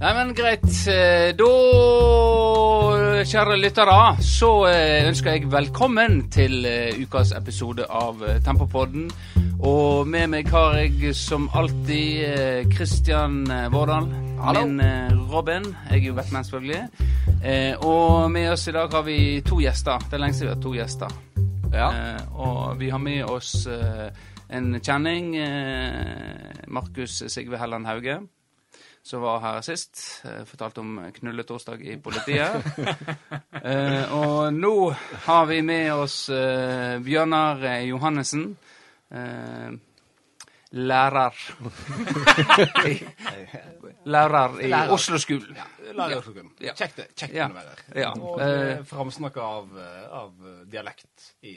Nei, men greit. Eh, Da, kjære lyttere, så eh, ønsker jeg velkommen til eh, ukas episode av Tempopodden. Og med meg har jeg som alltid Kristian Christian Vårdal. Hallo. Min Robin. Jeg er jo Batman, selvfølgelig. Og med oss i dag har vi to gjester. Det er lenge siden vi har to gjester. Ja. Og vi har med oss en kjenning, Markus Sigve Helland Hauge, som var her sist. Eh, fortalte om knulletorsdag i politiet. eh, og nå har vi med oss eh, Bjørnar Johannessen. Eh, lærer. I, lærer i Lærer. Oslo-skolen. Lagerskogen. Ja. Kjekt. Kjekt Ja. å være her. Ja. Og Eh, eh, framsnakka av, av dialekt i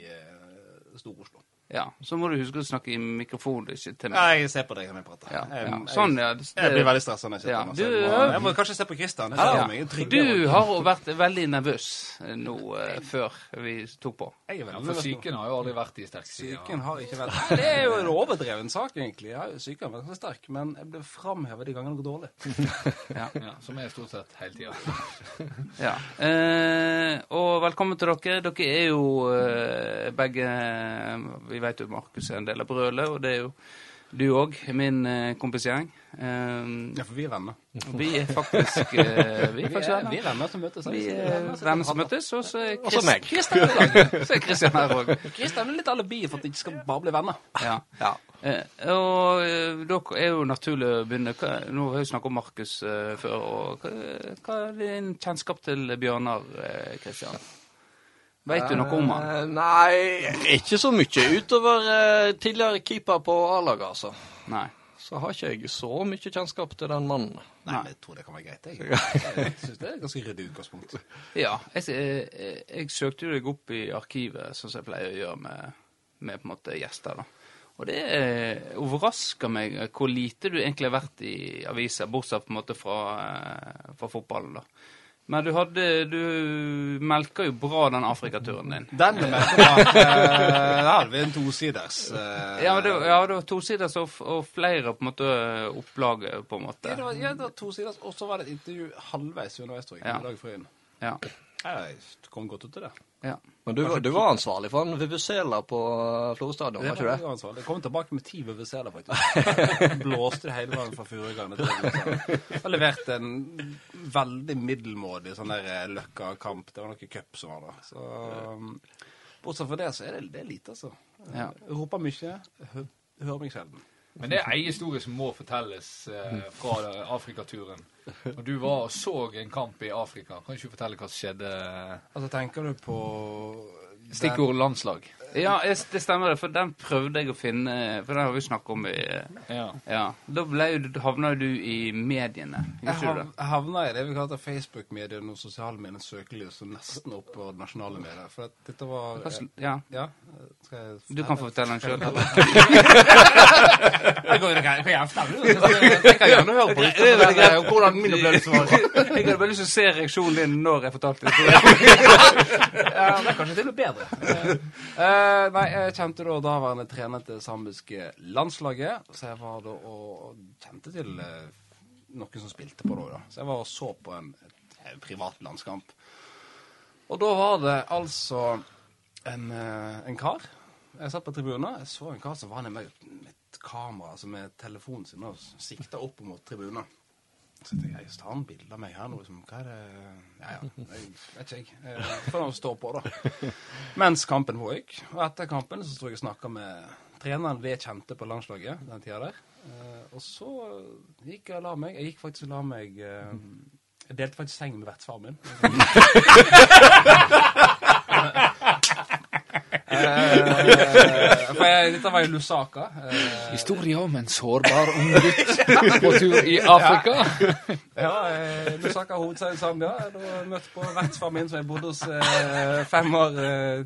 Stor-Oslo. Ja, Så må du huske å snakke i mikrofon, ikke til meg. Ja, jeg ser på deg når jeg prater. Ja, Jeg, ja. Sånn, ja. Det, jeg blir veldig stressa når jeg sitter ja. du- jeg, må, jeg må kanskje se på Christian. Jeg Ja. meg tryggere. Du har vært veldig nervøs eh, nå uh, før vi tok på. Jeg er Ja, veldig for nervøs nå. psyken har jo aldri vært i sterk side. Psyken har ikke vært Nei, Det er jo en overdreven sak, egentlig. Jo Psyken har vært så sterk, men jeg ble framhevet de gangene det går dårlig. Ja. Ja, som er stort sett hele tida. ja. Eh, og velkommen til dere. Dere er jo eh, begge Vi vet jo Markus er en del av brølet, og det er jo du òg, min eh, kompisgjeng. Um, Ja, for vi er venner. vi er faktisk eh, Vi er Vi faktisk er, venner. vi er venner som møtes. Vi er venner som møtes, og så er Kristian meg. Christian i lag. Så er Christian her òg. Kristian er litt alibi for at de ikke skal bare bli venner. Ja. Eh, og eh, dere er jo naturlig å begynne. Hva, nå har vi snakket om Markus eh, før. og hva, hva er din kjennskap til Bjørnar, eh, Vet du noe om han? Eh, Nei, ikke så mye. Utover eh, tidligere keeper på A-laget, altså. Nei. Så har ikke jeg så mye kjennskap til den mannen. Nei, men jeg tror det kan være greit. Jeg, jeg synes det er et ganske ryddig utgangspunkt. Ja, jeg, jeg, jeg søkte jo deg opp i arkivet, sånn som jeg pleier å gjøre med, med på en måte gjester. da. Og det eh, overrasker meg hvor lite du egentlig har vært i aviser, bortsett på en måte fra, eh, fra fotballen. da. Men du hadde Du melka jo bra den Afrikaturen din. Den melka bra. Der hadde vi en tosiders. eh, Ja, det, ja, det var tosiders og, og flere på en måte opplag, på en måte. Ja, det var, ja, det var tosiders, og så var det et intervju halvveis underveis, tror jeg. Ja. Ja. Jeg kom godt ut til det. Ja. Men du, var- du var ansvarlig for en Vuvuzela på uh, Florø stadion, var ikke det? Jeg var ansvarlig. Jeg kom tilbake med ti VVC-er, faktisk. Blåste det hele veien fra Furugane til Vuvuzela. Jeg har levert en veldig middelmådig sånn der eh, Løkka-kamp. Det var noe cup som var da. Så um, bortsett fra det, så er det, det er lite, altså. Ja. Jeg roper mye, hø hører meg sjelden. Men det er ei historie som må fortelles eh, fra Afrikaturen. Og du var og så en kamp i Afrika. Kan ikke du fortelle hva som skjedde? Altså, tenker du på Stikkord landslag. Ja, det stemmer, det, for den prøvde jeg å finne For den har vi snakket om i Ja. Ja. Da ble jo, havna jo du i mediene, Jeg gjorde du det? hav- havna i det vi kaller Facebook-mediene og sosiale medier søkelys, og nesten opp på nasjonale medier. For at dette var Ja. Ja, skal jeg Du kan få fortelle den sjøl. Jeg går jo ikke Jeg kan gjerne høre på hvordan min opplevelse var. Jeg hadde bare lyst til å se reaksjonen din når jeg fortalte det. Ja, det er kanskje til og bedre. bedre. Eh, nei, jeg kjente da daværende trener til sambiske landslaget, så jeg var da og kjente til eh, noen som spilte på det da. Så jeg var og så på en, et privat landskamp. Og da var det altså en, eh, en kar. Jeg satt på tribunen, jeg så en kar som var med et kamera, altså med telefonen sin, og sikta opp mot tribunen. Så tenkte jeg, jeg tar en bilde av meg her nå, liksom. Hva er det Ja, ja, jeg vet ikke jeg. Eh, Får nå stå på, da. Mens kampen pågikk. Og etter kampen så tror jeg og snakka med treneren vi kjente på landslaget den tida der. Eh, Og så gikk jeg og la meg. Jeg gikk faktisk og la meg eh, Jeg delte faktisk seng med vertsfaren min. Eh, jeg, dette var jo Lusaka. Uh, Historie om en sårbar ung gutt på tur i Afrika. Ja, eh, Lusaka hovedstaden i Zambia. Jeg møtte møtt på vertsfaren min som jeg bodde hos eh, fem år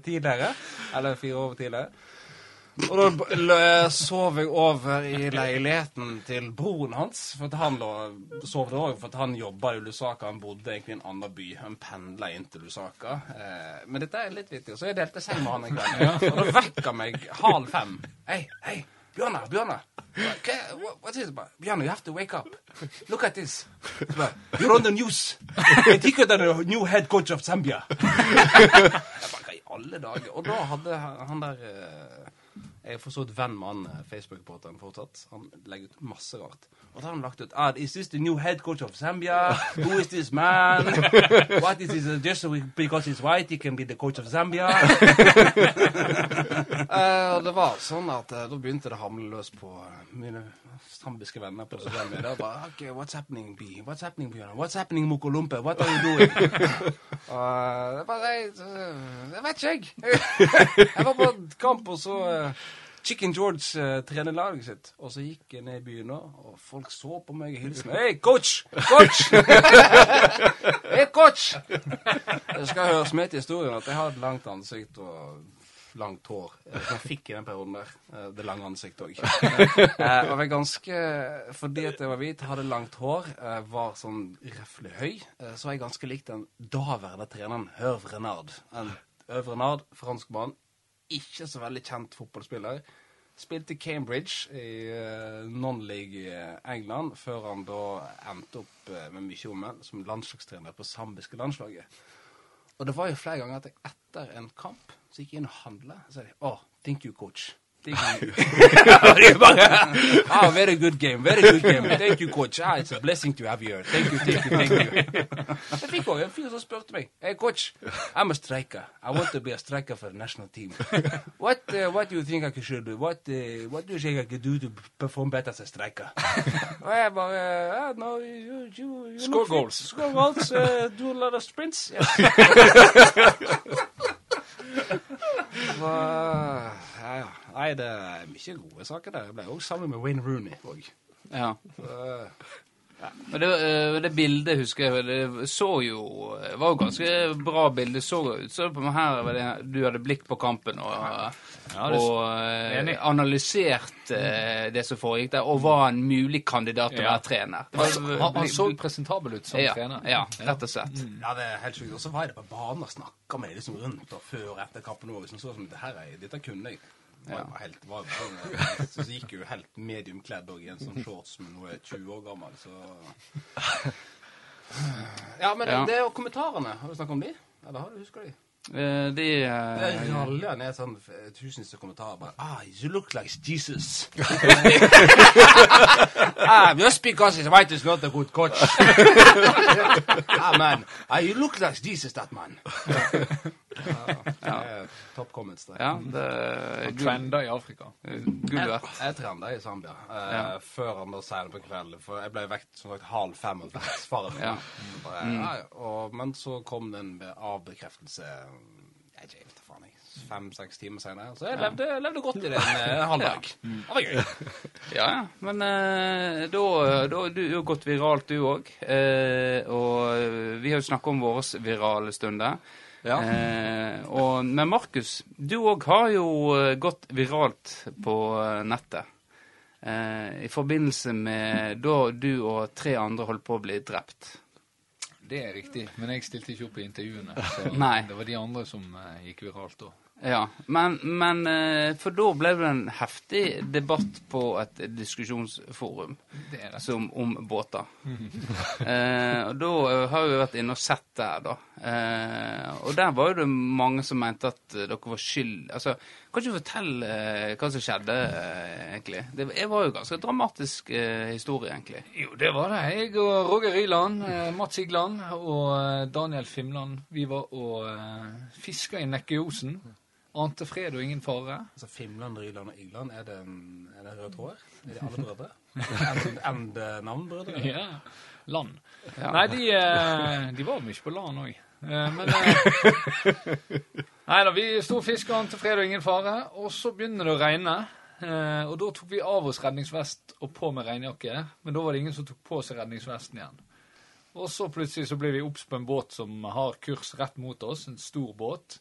tidligere. Eller fire år tidligere. Og da b- sov jeg over i leiligheten til broren hans. For han lå, sov der òg, for han jobba i Lusaka. Han bodde egentlig i en annen by. Han pendla inn til Lusaka. Eh, men dette er litt vittig. Så jeg delte seng med han en gang, Og da vekka meg halv fem. Hei, hei, Bjørnar, Bjørnar. Okay, what, what is it? Bare, Bjørnar, you have to wake up. Look at this. You're on the news. I think you're the new head coach of Zambia. Jeg bare, hva i alle dager? Og da hadde han der eh, Jeg er for så vidt venn med han eh, Facebook-reporteren fortsatt. Han legger ut masse rart. Og da har han lagt ut ah, Is this the new head coach of Zambia? Who is this man? What is this? uh, Just because he's white, he can be the coach of Zambia? uh, og det var sånn at uh, da begynte det å hamle løs på mine zambiske venner på sosiale medier. Bare, okay, what's happening, B? What's happening, Bjørn? What's happening, Mokolumpe? What are you doing? Eh, det var, jeg, det vet ikke jeg. jeg var på kamp, og så eh, Chicken George uh, trener laget sitt. Og så gikk jeg ned i byen, nå, og folk så på meg og hilste meg. Hei, coach! Coach! Hei, coach! Det skal høres med til historien at jeg har et langt ansikt og langt hår. eh, jeg fikk i den perioden der. Eh, Det lange ansiktet òg. Og jeg var ganske Fordi at jeg var hvit, hadde langt hår, eh, var sånn røffelig høy, eh, så var jeg ganske lik den daværende treneren Hørv Renard. En Øvre Renard, franskmann, ikke så veldig kjent fotballspiller. Spilte i Cambridge i uh, non-league England, før han da endte opp eh, med mye omvendt som landslagstrener på sambiske landslaget. Og det var jo flere ganger at jeg etter en kamp så gikk jeg inn og handla. Så sa de oh, thank you, coach. Thank you. Ah, very good game, very good game. Thank you, coach. Ah, it's a blessing to have you here. Thank you, thank you, thank you. Jeg fikk også en fyr som spurte meg. Hey, coach, I'm a striker. I want to be a striker for the national team. What, uh, what do you think I should do? What, uh, what do you think I could do to perform better as a striker? Og jeg bare, ah, no, you, you, you Score goals. Score goals, uh, do a lot of sprints. Yes. Hva, ja, ja. Nei, det er mye gode saker der. Jeg ble også sammen med Wayne Rooney. Og, Ja. Ja. Men det, eh, det bildet husker jeg Det så jo Det var jo ganske bra bilde. Så ut som på meg her var det, du hadde blikk på kampen og, Ja, det- og uh, analysert eh, det som foregikk der, og var en mulig kandidat til å være trener. Han, han så presentabel ut som ja, trener. Ja, rett og slett. ja, det er helt sjukt. Og så var jeg der på banen og snakka med dem liksom rundt og før og etter kampen Og Liksom, så som det her er, dette kunne jeg. Ja. helt, var, var, så gikk jo helt mediumkledd òg i en sånn shorts med noe 20 år gammel, så Ja, men Ja. det og kommentarene, har du snakket om de? Eller har du husker de? Eh, De Det eh, raller ned sånn eh, tusenvis av kommentarer bare Ah, you look like Jesus. ah, just because he's white is not a good coach. ah, man. Ah, you look like Jesus, that man. ja, ja. Top comments der. Ja, det er trender i Afrika. gull Jeg, verdt. jeg trenda i Zambia eh, Ja. før han da senere på kvelden. For jeg ble vekt som sagt halv fem av faren min. Ja. Ja. Og, men så kom det en avbekreftelse jeg vet ikke, faen fem-seks timer senere. Så jeg levde, levde godt i det en eh, halv dag. Det var gøy. Ja, ja. Men eh, da, da Du har gått viralt, du òg. Eh, og vi har jo snakka om våre virale stunder. Ja. Eh, og, men Markus, du òg har jo gått viralt på nettet. Eh, I forbindelse med da du og tre andre holdt på å bli drept. Det er riktig, men jeg stilte ikke opp i intervjuene. Så Nei. det var de andre som gikk viralt da. Ja, men, men eh, For da ble det en heftig debatt på et diskusjonsforum Det som om båter. eh, og da eh, har vi vært inne og sett der, da. Eh, og der var jo det mange som mente at eh, dere var skyld Altså, kan ikke du fortelle eh, hva som skjedde, egentlig? Det det var jo ganske dramatisk historie, egentlig. Jo, det var det. Jeg og Roger Ryland, Mats Igland og Daniel Fimland, vi var og fiska i Nekkeosen. Ante fred og ingen fare. Altså Fimland, Ryland og Igland, er det, en- er det rød tråd? Er de alle brødre? End navn, brødre? Ja. Land. Ja. Nei, de, eh, de var mye på land òg. Men eh, Nei da, vi sto og fiska, ante fred og ingen fare. Og så begynner det å regne. Eh, og da tok vi av oss redningsvest og på med regnjakke. Men da var det ingen som tok på seg redningsvesten igjen. Og så plutselig så ble vi obs på en båt som har kurs rett mot oss. En stor båt.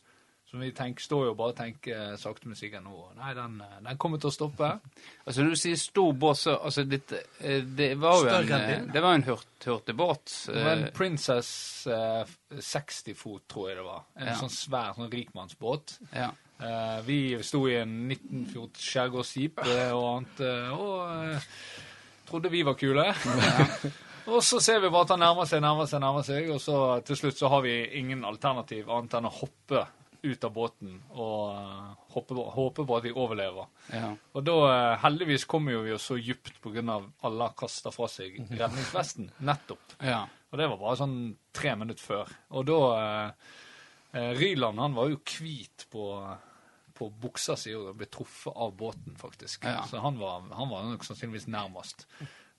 Som vi tenker, står jo bare og tenker sakte, men sikkert nå Nei, den, eh, den kommer til å stoppe. Altså Når du sier stor båt, så altså, dette, eh, det var jo en, eh, det var en hurt, hurtigbåt. Det var en eh, Princess eh, 60 fot, tror jeg det var. En Ja. sånn svær sånn rikmannsbåt. ja. Eh, vi sto i en 1914 skjærgårdsskip eh, og annet, eh, og eh, trodde vi var kule. og så ser vi bare at han nærmer seg, nærmer seg, nærmer seg, og så til slutt så har vi ingen alternativ annet enn å hoppe ut av båten og håper, håpe, på- at vi overlever. Ja. Og da eh, heldigvis kommer jo vi oss så djupt pga. alle har kasta fra seg redningsvesten. Nettopp. ja. Og det var bare sånn tre minutter før. Og da eh, eh, Ryland han var jo hvit på, på buksa si og ble truffet av båten, faktisk. Ja. Så han var, han var nok sannsynligvis nærmest.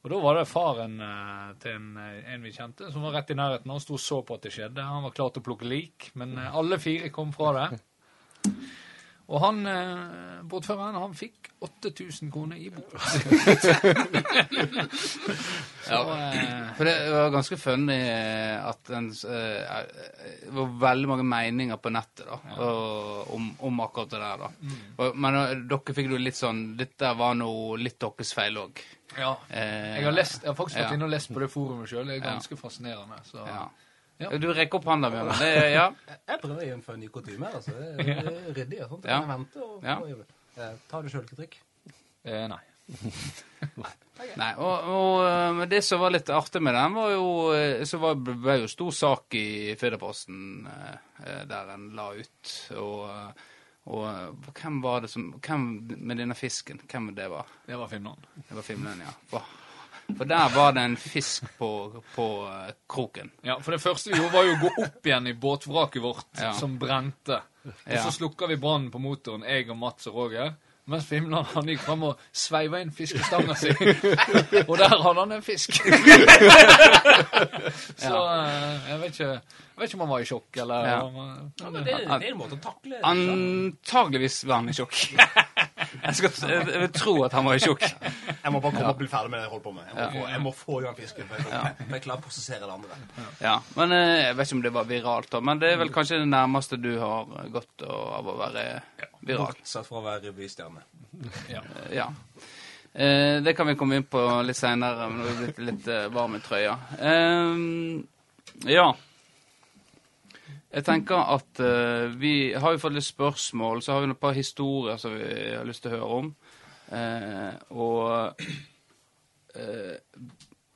Og da var det faren eh, til en, eh, en vi kjente, som var rett i nærheten. Han sto og så på at det skjedde. Han var klar til å plukke lik, men eh, alle fire kom fra det. Og han, eh, båtføreren, han fikk 8000 kroner i bot. så, eh, For det var ganske funny eh, at en eh, det var veldig mange meninger på nettet da, og, om, om akkurat det der. da. Og, men dere fikk jo litt sånn Dette var nå litt deres feil òg. Ja. Jeg har, lest, jeg har faktisk vært ja. inne og lest på det forumet sjøl. Det er Ja. ganske fascinerende. Så. Ja. Ja. Du rekker opp hånda, Bjørn. Det, ja. Jeg prøver å innføre en ny kutyme her, altså. Det er, ryddig og sånt. Ja. Jeg kan vente og, Ja. og eh, Ta du sjølkritikk. Eh, nei. Nei, og, og eh, det som var litt artig med den, var jo eh, Så var, ble jo stor sak i eh, der en la ut. Og, og hvem var det som Hvem med denne fisken? Hvem det var? Det var Finland. Det var Finland, ja. For, for der var det en fisk på, på eh, kroken. Ja, for det første vi gjorde, var jo å gå opp igjen i båtvraket vårt, Ja. som brente. Og Ja. så slukka vi brannen på motoren, jeg og Mats og Roger. Mens Fimland han gikk fram og sveiva inn fiskestanga si. og der hadde han en fisk. så eh, jeg vet, ikke, jeg vet ikke om han var i sjokk, eller Ja. om Ja, men det, det er en måte å takle det. Antageligvis var han i sjokk. Jeg, skal, jeg vil tro at han var i sjokk. Jeg må bare komme og bli ferdig med det jeg holder på med. Jeg må, få, jeg må få Johan fisken, for jeg, jeg klarer å prosessere det andre. Ja, men eh, Jeg vet ikke om det var viralt, da, men det er vel kanskje det nærmeste du har gått av å være viralt. Bortsett fra å være revystjerne. Ja. Ja. Eh, det kan vi komme inn på litt seinere, når vi er blitt litt varme i trøya. Eh, ja. Jeg tenker at uh, vi har jo fått litt spørsmål, så har vi et par historier som vi har lyst til å høre om. Uh, og uh,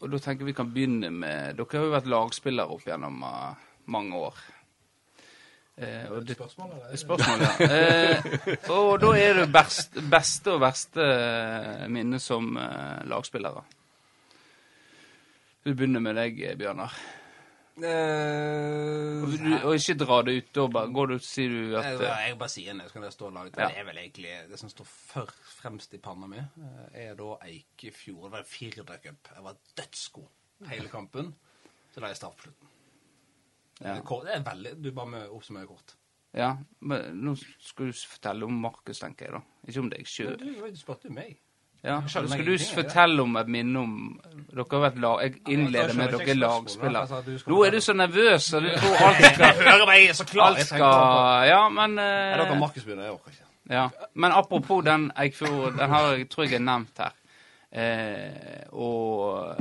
og da tenker vi kan begynne med Dere har jo vært lagspillere opp gjennom mange år. Eh, og det, Spørsmål, eller? Spørsmål, ja. Eh, og da er det best, beste og verste minne som lagspillere. Vi begynner med deg, Bjørnar. Eh, Og, du, og ikke dra det ut. Da bare går du og sier du at Jeg, eh, jeg bare sier det, så kan det stå laget. Ja. Det er vel egentlig det som står for, fremst i panna mi, eh, er da Eikefjord. Det var Firda Cup. Jeg var dødsgod hele kampen. Så la jeg start på slutten. Ja. Det er veldig Du bare må oppsummere kort. Ja, men nå skal du fortelle om Markus, tenker jeg, da. Ikke om deg sjøl. Du, du spurte jo meg. Ja, skal du fortelle om et minne om Dere har vært lag... Jeg innleder med dere er lagspillere. altså, Nå er du så nervøs, og du tror alt skal Hører meg, så klar! Alt skal Ja, men eh, Markus begynne. Jeg orker ikke. Ja, Men apropos den Eikfjord, den har jeg, tror jeg er nevnt her. Eh, og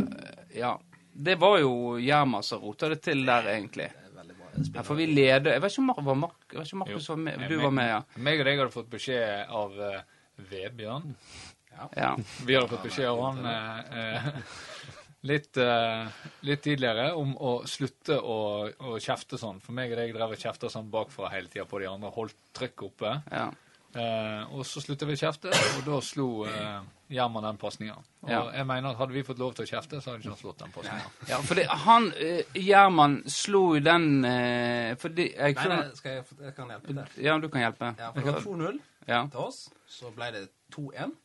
ja. Det var jo Gjerma som rota det til der, egentlig. Det veldig bra. Ja, for vi leder Jeg vet ikke om Mar var Mark, Markus var med. Jeg Du var med, ja. Meg og deg hadde fått beskjed av uh, Vebjørn. Ja. Vi hadde fått beskjed av han eh, eh, litt, eh, litt tidligere om å slutte å, å kjefte sånn. For meg og deg drev og kjefta sånn bakfra hele tida på de andre. Holdt trykket oppe. ja. Eh, og så sluttet vi å kjefte, og da slo eh, Gjerman den pasninga. Og Ja. jeg mener at hadde vi fått lov til å kjefte, så hadde ikke han slått den pasninga. ja for det, han eh, Gjerman slo jo den eh, Fordi Nei, Eikfjord nei, skal jeg, jeg kan hjelpe deg. Ja, du kan hjelpe. Ja, for det var 2-0 Ja. til oss. Så ble det 2-1.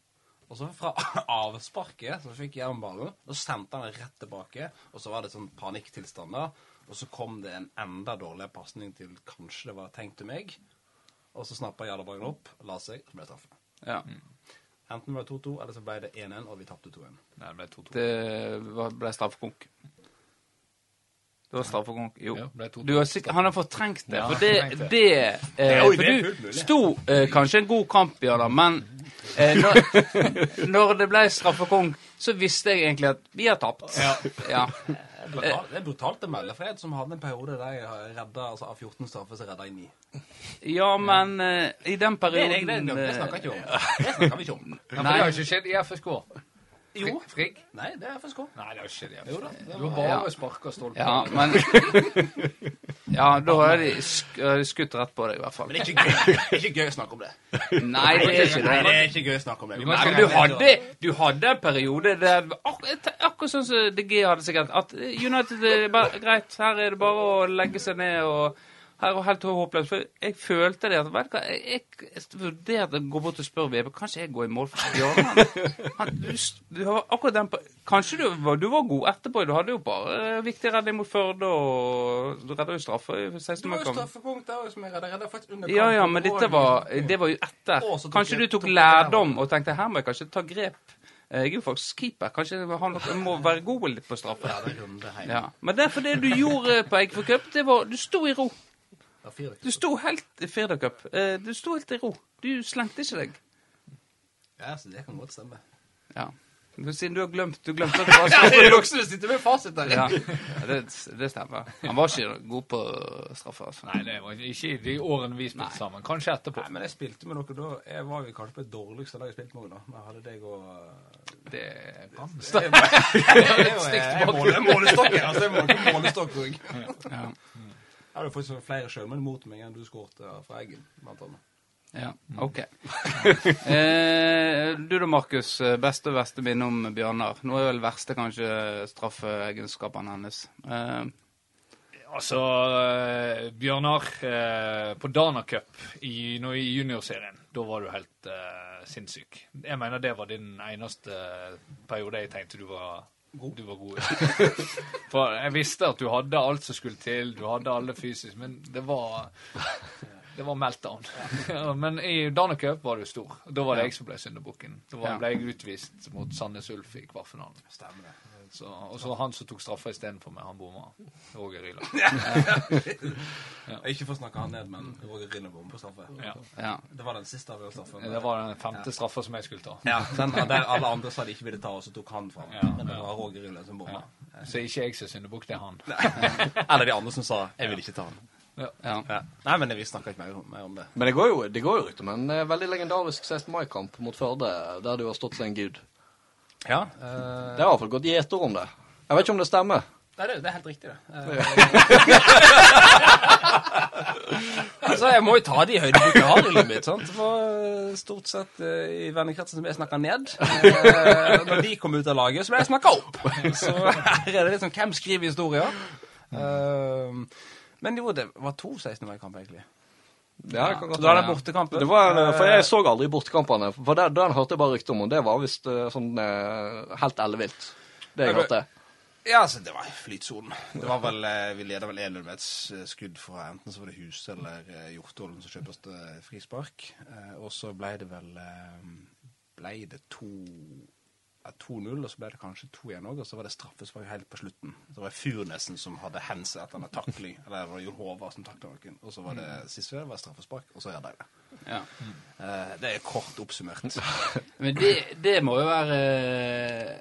Og så fra avsparket så fikk jernballen. Og sendte han rett tilbake. Og så var det sånn panikktilstand da. Og så kom det en enda dårligere pasning til kanskje det var tenkt til meg. Og så snappa Jardaballen opp, la seg, og så ble det straffe. ja. Enten var det 2-2, eller så ble det 1-1, og vi tapte 2-1. Nei, det ble 2-2. Det var- ble straffekonk. Det var straffekonk. Jo. Ja, ble 2-2. Du har han har fortrengt det. For det, det, eh, For du sto eh, kanskje en god kamp, Bjørnar, men eh, når, når det ble straffekonk, så visste jeg egentlig at vi har tapt. Ja. Ja. Det er brutalt, det er brutalt å melde Fred, som hadde en periode der jeg redda altså, av 14 straffer, så redda jeg 9. Ja, men uh, i den Det, det, perioden det, det snakker snakker ikke om. Det snakker vi ikke om. Nei, for det har ikke skjedd i FSK. Jo. Frigg? Nei, det er FSK. Nei, det er ikke det. Jo da, det var bare ja. sparka stolpen. Ja, men Ja, da har de sk skutt rett på deg, i hvert fall. Men det er ikke gøy, er ikke gøy å snakke om det. Nei, det er ikke Nei, det. det er ikke gøy å snakke om det. Nei, men du hadde, du hadde en periode der ak Akkurat sånn som DG hadde sikkert. At United er bare Greit, her er det bare å legge seg ned og her og helt håpløst. For jeg følte det at vet du hva, Jeg, jeg vurderte å gå bort og spørre Vebe kanskje jeg går i mål for Bjarne. Du, du har akkurat den på Kanskje du, var- du var god etterpå. Du hadde jo bare eh, viktig redning mot Førde, og du redda jo straffe i 16 Det var jo straffepunkt der òg, som jeg redda. Redda faktisk under Ja, ja, men dette var, det var jo etter. Kanskje du tok lærdom og tenkte her må jeg kanskje ta grep. Eh, Jeg er jo faktisk keeper. Kanskje jeg må være god litt på straffe. Ja, det er runde. Ja. Men derfor det du gjorde på Eikefjord Cup, det var Du sto i ro. Det. Du sto helt i Firda Eh, Du sto helt i ro. Du slengte ikke deg. Ja, så det kan godt stemme. Ja. Siden du har glemt Du glemte at det var Ja, det er dere sitter med fasit der. Ja, det, det stemmer. Han var ikke god på straffe, altså. Nei, det var ikke i de årene vi spilte sammen. Kanskje etterpå. Nei, men jeg spilte med dere da. Jeg var jo kanskje på det dårligste laget jeg spilte med da. Men jeg hadde deg og Det kan Det det, det, det, det, det, måler målestokk det, Altså, jeg måler målestokk òg. Ja. Jeg hadde faktisk flere sjølmål mot meg enn du skåret fra Eggen, blant annet. Ja, OK. Eh, du da, Markus. eh, Beste og verste minne om Bjørnar. Nå er vel verste kanskje straffeegenskapene hennes. Eh, Altså, eh, Bjørnar, eh, på Dana Cup i, nå i juniorserien, da var du helt eh, sinnssyk. Jeg mener det var din eneste periode jeg tenkte du var god. Du var god. For jeg visste at du hadde alt som skulle til, du hadde alle fysisk, men det var det var meltdown. Ja, men i Dana Cup var du stor. Da var det jeg som ble syndebukken. Da ble jeg utvist mot Sandnes Ulf i kvartfinalen. Stemmer det. Så, og så han som tok straffa istedenfor meg, han bomma. Roger Ryla. Ikke for å snakke han ned, men Roger Ryland bom på straffe. Ja. ja. Det var den siste avgjørelsen straffen. Det var den femte straffa som jeg skulle ta. Ja, den, der alle andre sa de ikke ville ta, og så tok han fra Ja, men det var Roger Ryland som bomma. Så ikke jeg som syndebukk, det er han. Eller de andre som sa 'jeg vil ikke ta han'. ja. Ja. Nei, men vi snakker ikke mer om, mer om det. Men det går jo, det går jo rykter om en eh, veldig legendarisk 16. mai-kamp mot Førde, der du har stått som en gud. Ja. Det har i hvert fall gått gjetord om det. Jeg vet ikke om det stemmer. Nei, det, det er helt riktig, det. altså, jeg må jo ta de høydepunktene jeg har i livet mitt. sant? For eh, stort sett uh, i vennekretsen som jeg snakka ned. Eh, når de kom ut av laget, så ble jeg snakka opp. Så her er det liksom Hvem skriver historier? Eh, men jo, det var to 16. mai-kamper, egentlig. Ja, det kan godt Da er det være. bortekampen. Det var, en- for jeg så aldri bortekampene. For den, den hørte jeg bare rykter om, og det var visst eh, sånn eh, helt ellevilt. Det jeg Men- hørte. Ja, altså, det var flytsonen. Det var vel, eh, Vi leda vel 1-0 med et skudd fra enten så var det Huse eller eh, Hjortholm som kjøpte oss til frispark. Eh, og så ble det vel eh, Ble det to 2-0, og så ble det kanskje 2-1 òg, og så var det straffespark helt på slutten. Så var det Furnesen som hadde hands etter en takling, eller det var Jon Håvard som takla noen. Og så var det siste det var straffespark, og så er de det. ja. Eh, det er kort oppsummert. Men det, det må jo være eh,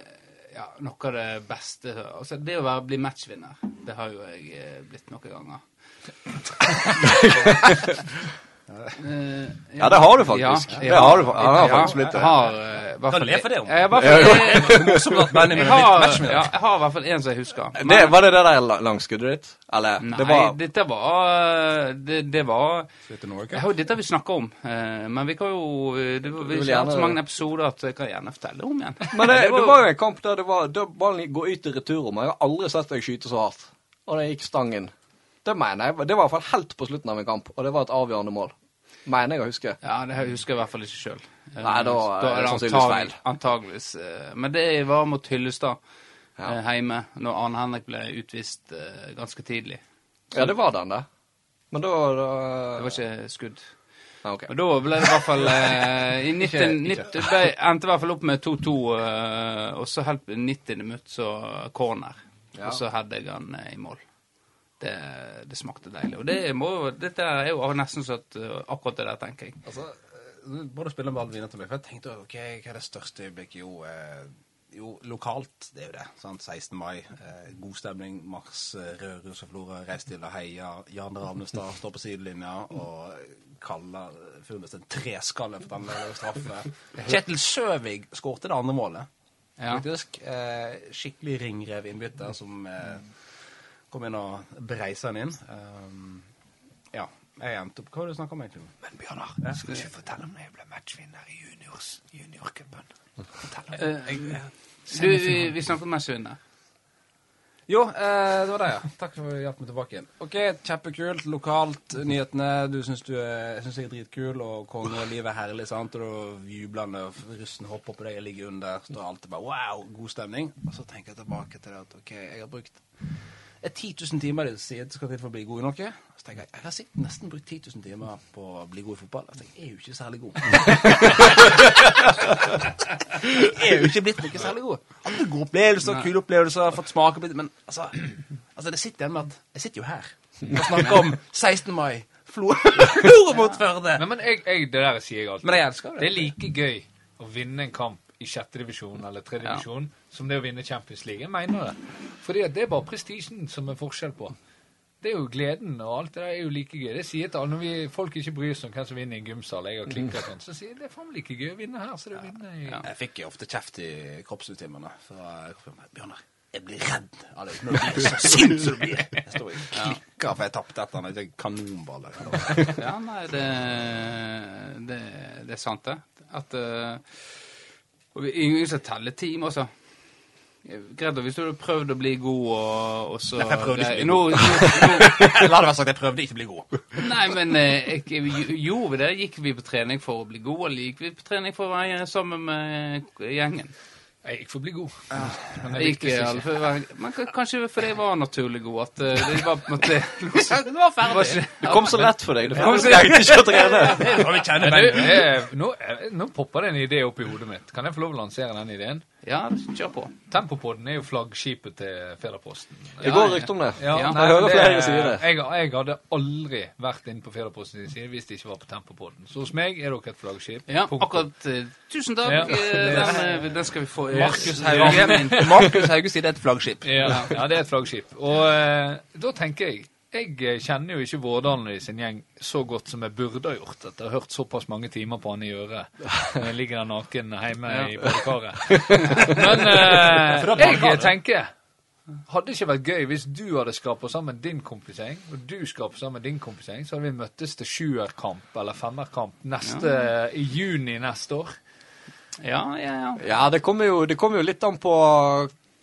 ja, noe av det beste altså, Det å være, bli matchvinner, det har jo jeg eh, blitt noen ganger. Eh, Ja, det har du faktisk. Ja, Det har du, fa- ja, har faktisk blitt det. Jeg har eh, Kan du le for det om. Jeg har i hvert fall- Morsomt jeg har, ja, jeg har i hvert fall en som jeg husker. det. Var det det der langskuddet ditt? Eller? Nei, det var dette var Det, det var det er jo dette vi snakka om, eh, men vi kan jo eh, det, Vi har hatt så mange episoder at jeg kan gjerne fortelle om igjen. Men det, det var jo en kamp der det var ballen går ut i returrommet. Jeg har aldri sett deg skyte så hardt. Og det gikk stang inn. Det mener jeg. Det var i hvert fall helt på slutten av en kamp, og det var et avgjørende mål. Mener jeg å huske. Ja, det husker jeg i hvert fall ikke sjøl. Nei, da er det sannsynligvis feil. Antageligvis. eh, Men det var mot Hyllestad Ja. eh, hjemme, når Arne Henrik ble utvist eh, ganske tidlig. Ja, det var den, det. Men da, da Det var ikke skudd. Ah, okay. Men da ble det i hvert fall eh, I 90, Ikke- 90, det ble, endte i hvert fall opp med 2-2, eh, og så helt på 90 minutt så corner. Ja. Og så hadde jeg han eh, i mål. Det, det smakte deilig. Og det må, dette er jo nesten så at eh, akkurat det der, tenker jeg. Altså, du må du spille med ball vinner til meg, for jeg tenkte ok, hva er det største øyeblikket? Jo, eh, jo, lokalt, det er jo det. Sant? 16. mai, eh, god stemning, mars, Røros rød rus og flora, reis til og heia. Jan Ravnestad står på sidelinja og kaller Furnes en treskalle for den der straffe. Kjetil Søvig skårte det andre målet, Ja. faktisk. Eh, skikkelig ringrev innbytter som eh, kom inn og breisa den inn. Um, ja, jeg endte opp Hva var det du snakka om, egentlig? Men Bjørnar, skal du ikke fortelle om når jeg ble matchvinner i juniors, juniorcupen. Eh, du, vi, vi snakket om matchvinner. Jo, eh, det var det, ja. Takk for at du hjalp meg tilbake igjen. Ok, kjempekult. Lokalt, nyhetene. Du syns du jeg er dritkul, og konge og livet er herlig, sant? Og du jubler når og russen hopper på deg, jeg ligger under. Står alltid bare wow, god stemning. Og så tenker jeg tilbake til det at ok, jeg har brukt 10 000 timer det sier skal til for å bli god i noe. Så tenker jeg jeg har sikkert nesten brukt 10 000 timer på å bli god i fotball. Jeg tenker, jeg er jo ikke særlig god. jeg er jo ikke blitt noe særlig god. Hadde gode opplevelser, kule opplevelser, fått smake på det, men altså, altså det sitter igjen med at jeg sitter jo her og snakker om 16. mai, flore Florø mot Førde. Men, men jeg, jeg, det der sier jeg alltid. Men jeg elsker det. Det er like gøy å vinne en kamp i sjette divisjon eller tredje Ja. Som det å vinne Champions League. Jeg mener det. Fordi det er bare prestisjen som er forskjell på. Det er jo gleden, og alt det der er jo like gøy. Det sier til alle når vi, folk ikke bryr seg om hvem som vinner i en gymsal, jeg har klikket sånn, så sier det er faen like gøy å vinne her, så det er å vinne i Jeg fikk jo ofte kjeft i kroppsuttimene. Så Bjørnar, jeg blir redd av det. når du blir så sint som du blir. Jeg står og klikker for jeg tapte etter ikke kanonballer. Ja, nei, det, det, det er sant, det. At uh, Og vi- ingen som teller team også. Greit, hvis du hadde prøvd å bli god, og, og så Nei, jeg prøvde ikke å bli nå, god. nå, La det være sagt, jeg prøvde ikke å bli god. Nei, men eh, jeg, gjorde vi det? Gikk vi på trening for å bli god, eller gikk vi på trening for å være sammen med gjengen? Jeg gikk for å bli god. Men Jeg gikk, ikke. altså, å men kanskje fordi jeg var naturlig god, at eh, det var på en måte Det var ferdig. var ikke- Det kom så lett for deg. Du trengte ikke å trene. Nå, eh, nå popper det en idé opp i hodet mitt. Kan jeg få lov å lansere den ideen? Ja, kjør på. Tempopodden er jo flaggskipet til Federposten. Det går rykter om det. Ja, Ja. nei, Jeg hører flere si det. Jeg, jeg hadde aldri vært inne på Federposten sin side hvis det ikke var på Tempopodden. Så hos meg er dere et flaggskip. Ja, Punkt. akkurat. eh, tusen takk. Ja. eh, Den, eh, den skal vi få. Markus Hauge Markus Hauge sier det er et flaggskip. Ja, ja, det er et flaggskip. Og da tenker jeg Jeg eh, kjenner jo ikke Vårdalen i sin gjeng så godt som jeg burde ha gjort. Etter å ha hørt såpass mange timer på han i øret. Jeg ligger der naken hjemme i badekaret. Men eh, jeg tenker hadde det ikke vært gøy hvis du hadde skrapet sammen din kompisgjeng, og du skrapet sammen din kompisgjeng, så hadde vi møttes til sjuerkamp eller femmerkamp neste, i juni neste år. Ja, ja, ja. Ja, det kommer, jo, det kommer jo litt an på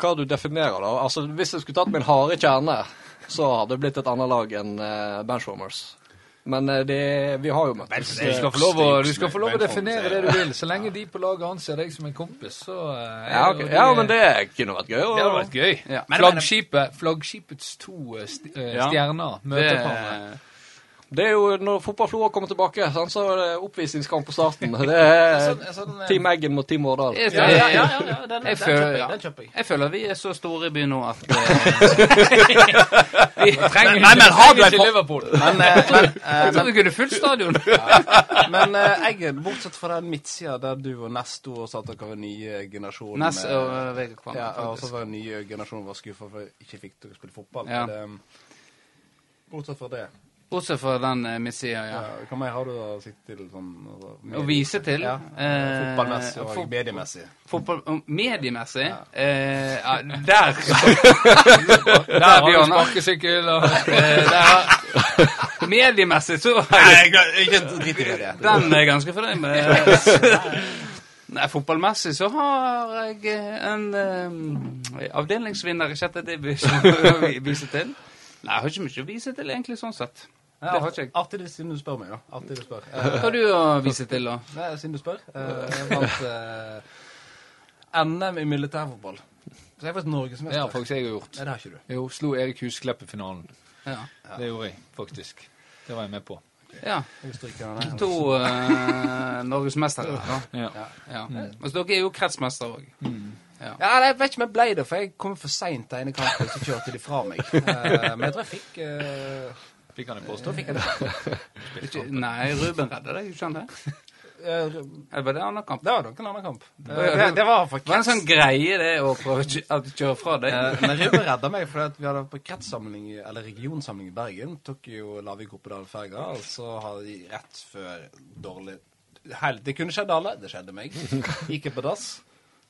hva du definerer, da. Altså, Hvis jeg skulle tatt min harde kjerne, så hadde det blitt et annet lag enn uh, Benchwarmers. Men eh, det, vi har jo møttes. Du skal få lov å, du skal få lov å definere det du vil. Så lenge de på laget anser deg som en kompis, så eh, Ja, okay. ja, men det kunne vært gøy. Det hadde vært gøy. Ja. Flaggskipet, flaggskipets to eh, st eh, stjerner møter hverandre. Det er jo når fotballflora kommer tilbake, sant, så er det oppvisningskamp på starten. Det er Sånn, sånn, Team Eggen mot Team Årdal. Ja, ja, ja, ja, ja, den, Jeg den, føler- kjøper jeg, ja. den kjøper jeg. jeg føler vi er så store i byen nå at eh, vi Trenger Nei, men har du ikke Liverpool? Men, eh, men, eh, Så vi kunne fullt stadion. men Eggen, jeg, bortsett fra den midtsida der du og Nesto og sa at dere var nye generasjon Ness og uh, Vegard Kvam. Ja, og så var den nye generasjonen var skuffa for at ikke fikk dere spille fotball. Ja. Men, det, bortsett fra det, Bortsett fra den uh, midtsida, ja. ja. hva mer har du å sikte til? Sånn, altså, Å vise til? Ja. eh, Fotballmessig og fot- mediemessig. Fotball, og mediemessig? Eh, ja, der Der du sparkesykkel og Eh, der, mediemessig så Nei, ikke drit i det. Den er jeg ganske fornøyd med. Nei, fotballmessig så har jeg eh, en eh, avdelingsvinner i sjette divisjon å vi- vise til. Nei, jeg har ikke mye å vise til, egentlig, sånn sett. Det har ikke jeg. Artig det siden du spør meg, da. Artig du spør. Eh, Hva har du å vise til, da? Nei, siden du spør. Eh, Jeg vant eh, NM i militærfotball. Så jeg er faktisk Det har norgesmester. faktisk jeg gjort. Nei, det har ikke du. Jo, slo Erik Husklepp i finalen. Ja. Det gjorde jeg, faktisk. Det var jeg med på. ja. To uh, norgesmestere. Ja. Ja. Ja. Altså, dere er jo kretsmestere òg. Ja, nei, jeg vet ikke om jeg ble det, for jeg kom for seint til ene kampen, så kjørte de fra meg. Eh, men jeg tror jeg fikk eh, Fikk han en påstå? fikk han det. Nei, Ruben redda deg, ikke sant det? Eller var det annen kamp? Det var nok en annen kamp. Det, det, det var for det en sånn greie, det, å prøve å kjø- at du kjører fra deg? Men Ruben redda meg, for vi hadde på kretssamling, eller regionsamling i Bergen. Tok jo Lavik Oppedal ferga, og så hadde de rett før dårlig Helt, Det kunne skjedd alle. Det skjedde meg. Gikk på dass.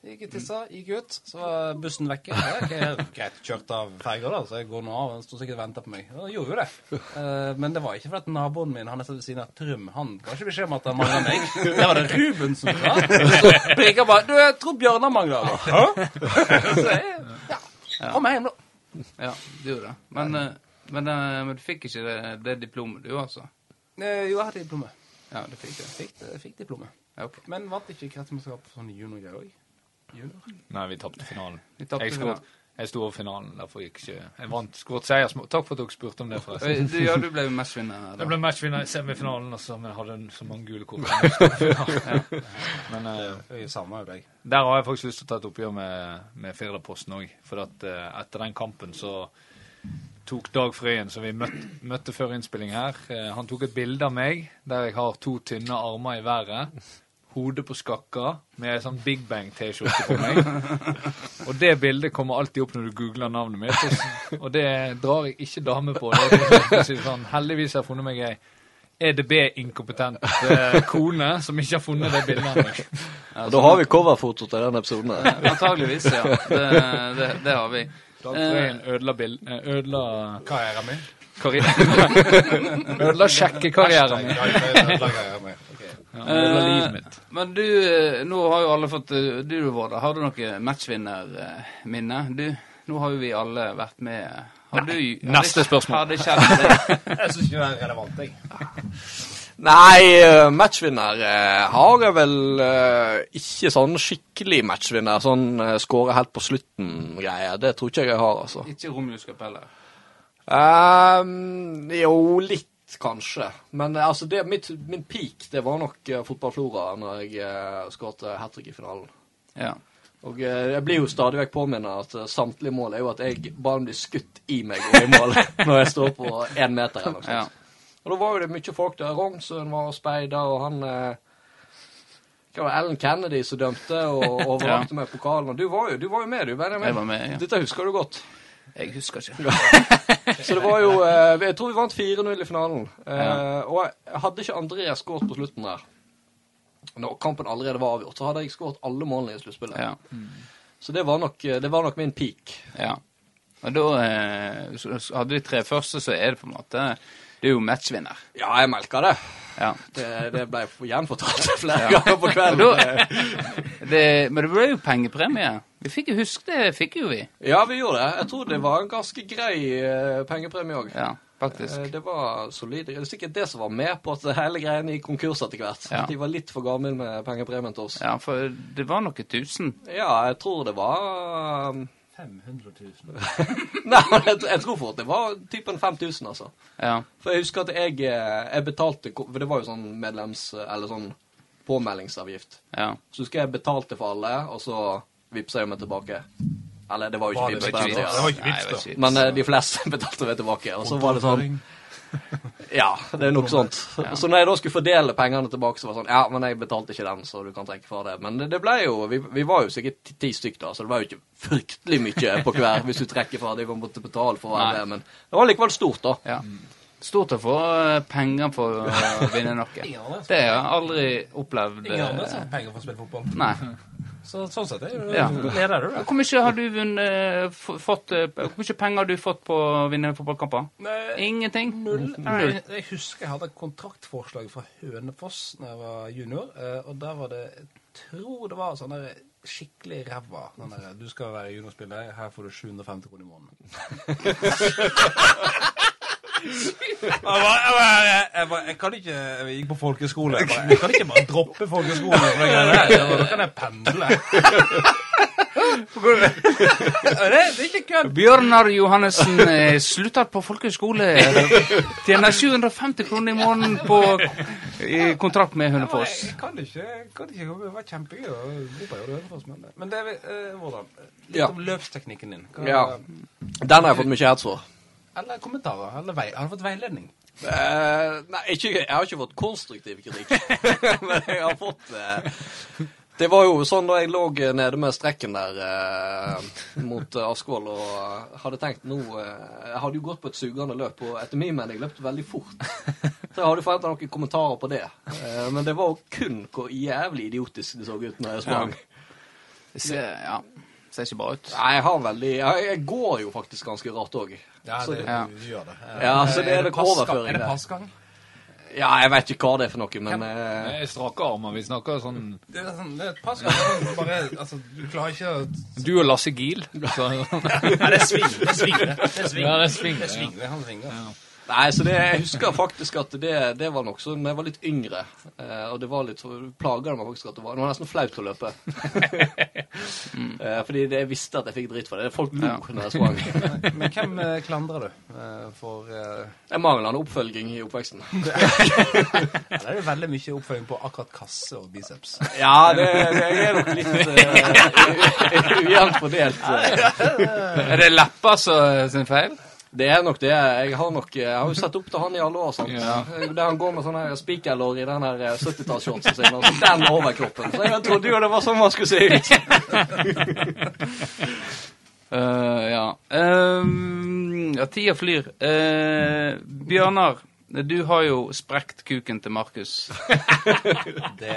Gikk og tissa, gikk ut, så var bussen vekke. Jeg er greit, kjørt av ferga, da, så jeg går nå av. Han sto sikkert og venta på meg. Og gjorde jo det. Eh, men det var ikke fordi naboen min, han er ved siden av Trym, han ga ikke beskjed om at han mangla meg. Det var det Ruben som sa. Så Brikka bare Du, jeg tror Bjørnar mangler. Hæ? Så jeg, ja. Kom hjem, da. Ja, du gjorde det. Men, eh, men, eh, men du fikk ikke det, det diplomet, du, altså? Jo, jeg hadde diplomet. Ja, du fikk det. Fikk, fikk diplomet. Ja, okay. Men vant ikke kretsmesterskap for sånne juniorgreier òg? Nei, vi tapte finalen. Vi tapte Jeg, skåret- jeg sto over finalen, derfor gikk ikke Jeg vant skåret seiersmål. Takk for at dere spurte om det, forresten. Eh, ja, du ble matchvinner. Jeg ble matchvinner i semifinalen, også, men jeg hadde så mange gule kort. i. Men uh, Jeg savner jo deg. der har jeg faktisk lyst til å ta et oppgjør med, med Firdaposten òg. For at uh, etter den kampen så tok Dag Frøyen, som vi møtte, møtte før innspilling her, Uh, han tok et bilde av meg der jeg har to tynne armer i været. Hodet på skakka med ei sånn Big Bang-T-skjorte på meg. Og det bildet kommer alltid opp når du googler navnet mitt, og, og det drar jeg ikke dame på. Det er sånn. Heldigvis har jeg funnet meg ei EDB-inkompetent eh, kone som ikke har funnet det bildet av meg. Og da har vi coverfoto til den episoden. Antageligvis, ja. Det, det, det har vi. Dag Frøyen ødela bild... eh, Ødela Karrieren min? Karri Ødela sjekkekarrieren min. Ja, ødela Eh, livet mitt. Men du, eh, nå har jo alle fått du Du, Vårda, har du noe matchvinnerminne? Du, nå har jo vi alle vært med. Har du, har Neste det- spørsmål. Har det skjedd med deg? Jeg syns ikke det er relevant, jeg. Nei, eh, matchvinner eh, har jeg vel eh, ikke sånn skikkelig matchvinner. Sånn skåre helt på slutten-greie. Det tror ikke jeg jeg har, altså. Ikke Romjuskap heller? Um, jo, litt kanskje. Men eh, altså, det, mitt, min peak det var nok uh, fotballflora når jeg uh, skåret hat trick i finalen. Ja. Og eh, jeg blir jo stadig vekk påminnet at eh, samtlige mål er jo at jeg bare blir skutt i meg og i mål når jeg står på én meter eller noe sånt. ja. Og da var jo det mye folk der. Rognsøen var og speida, og han eh, hva var Ellen Kennedy som dømte og overrakte meg pokalen. Du var jo, du var jo med, du, Benjamin. Jeg var med, ja. Dette husker du godt. Jeg husker ikke. Så det var jo eh, Jeg tror vi vant 4-0 i finalen. Eh. Og jeg hadde ikke André skåret på slutten der, når kampen allerede var avgjort, så hadde jeg skåret alle målene i sluttspillet. Ja. Så det var, nok, det var nok min peak. ja. Og da eh, hadde de tre første, så er det på en måte Du er jo matchvinner. Ja, jeg melka det. Ja. Det, det ble gjenfortalt flere Ja. ganger på kvelden. det, men det ble jo pengepremie. Vi fikk jo huske det, fikk jo vi. Ja, vi gjorde det. Jeg tror det var en ganske grei eh, pengepremie òg. Ja, faktisk. Det var solid. Det er sikkert det som var med på at hele greiene gikk konkurs etter hvert. Ja. De var litt for gamle med pengepremien til oss. Ja, for det var noe tusen. Ja, jeg tror det var um, 500 000. Nei, jeg, jeg tror fort det var typen 5000, altså. Ja. For jeg husker at jeg, eh, jeg betalte For det var jo sånn medlems... Eller sånn påmeldingsavgift. ja. Så husker jeg betalte for alle, og så vippsa jeg meg tilbake. Eller det var jo ikke vips. Det var ikke vips, det da. Men eh, de fleste betalte meg tilbake. Og så var det sånn Ja, det er nok sånt. Så når jeg da skulle fordele pengene tilbake, så var det sånn Ja, men jeg betalte ikke den, så du kan trekke fra det. Men det, det ble jo Vi, vi var jo sikkert ti- ti stykk da, så det var jo ikke fryktelig mye på hver hvis du trekker fra det vi måtte betale for med. Men det var likevel stort, da. ja. Stort å få eh, penger for å vinne noe. Det har jeg aldri opplevd. Ingen andre eh, har penger for å spille fotball. Nei. Så, sånn sett er Ja. leder du. Hvor mye har du vunnet, eh, fått eh, Hvor mye penger har du fått på å vinne fotballkamper? Ingenting? Null. Jeg, jeg husker jeg hadde et kontraktforslag fra Hønefoss da jeg var junior, eh, og der var det Jeg tror det var sånn der skikkelig ræva. Du skal være juniorspiller, her får du 750 kroner i måneden. jeg, bare, jeg, bare, jeg, bare, jeg kan ikke Jeg gikk på folkeskole. Jeg, bare, jeg kan ikke bare droppe folkeskolen for greiene Da kan jeg pendle. det, det er ikke kødd. Bjørnar Johannessen slutter på folkehøyskole. Tjener 750 kroner i måneden på i kontrakt med Hønefoss. Jeg kan ikke, kan ikke Det var kjempegøy å bo på Hønefoss, men, men det er, eh, hvordan? Litt Ja. om løpsteknikken din. Hva, Ja. Den har jeg fått mye hets for. Eller kommentarer? Eller vei, har du fått veiledning? Eh, nei, ikke, jeg har ikke fått konstruktiv kritikk. Men jeg har fått eh, Det var jo sånn da jeg lå nede med strekken der eh, mot eh, Askvoll og hadde tenkt nå eh, Jeg hadde jo gått på et sugende løp, og etter min mening løpt veldig fort. Så jeg hadde forventa noen kommentarer på det. Eh, men det var jo kun hvor jævlig idiotisk det så ut når jeg sprang. Det ser, ja, ser ikke bra ut. Nei, jeg har veldig Jeg, jeg går jo faktisk ganske rart òg. Ja, Så det, det- ja. du gjør det. Ja, så det er det overføring Er det passgang? Ja, jeg vet ikke hva det er for noe, men eh, Det er Strake armer. Vi snakker sånn Det er, sånn, det er et passgang. Sånn Bare, altså, du klarer ikke å Du og Lasse Giel. Så, Nei, det er sving. Det er sving. Det det er sving. Ja, det er sving, Det er ja. er han svinger. Nei, så det, jeg husker faktisk at det, det var nok sånn da jeg var litt yngre. Eh, og det var litt så plaga det meg faktisk at det var Det var nesten flaut å løpe. eh, fordi det, jeg visste at jeg fikk dritt for det. Folk lo Ja. når jeg sprang. Men hvem eh, klandrer du eh, for eh, Det er manglende oppfølging i oppveksten. ja, Det er jo veldig mye oppfølging på akkurat kasse og biceps. Ja, det, det er nok litt uh, ujevnt fordelt. Er det leppa som sin feil? Det er nok det. Jeg har nok Jeg har jo sett opp til han i alle år. sant? Ja. Der han går med sånne spikerlår i den her 70-tallsshortsen sin, og den overkroppen. Så jeg trodde jo det var sånn man skulle se ut. uh, ja. Um, ja, tida flyr. Uh, Bjørnar, du har jo sprekt kuken til Markus. Det,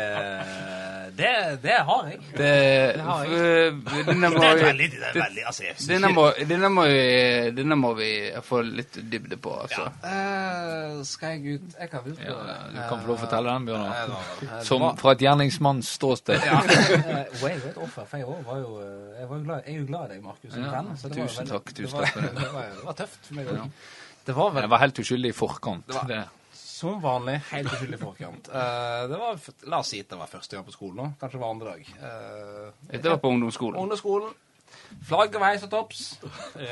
det, det har jeg. Det, har jeg. denne må Det er veldig, det er veldig altså, denne må, denne, må vi, denne må vi få litt dybde på, altså. Eh, Skal jeg ut Jeg kan vel ja, du kan få lov å fortelle den, Bjørnar. Som fra et gjerningsmanns ståsted. Ja. Eh, jeg er jo et offer, for jeg var jo eh, Jeg, var glad, jeg er jo glad i deg, Markus, Ja, venn. Så det var tusen takk, tusen takk for det. Det var tøft for meg òg. Det var vel Jeg var helt uskyldig i forkant. var- Det. som vanlig helt uskyldig i forkant. Uh, det var, la oss si at det var første gang på skolen nå. Kanskje det var andre dag. Uh, Dette var på ungdomsskolen. Ungdomsskolen. Flagget var heis og topps.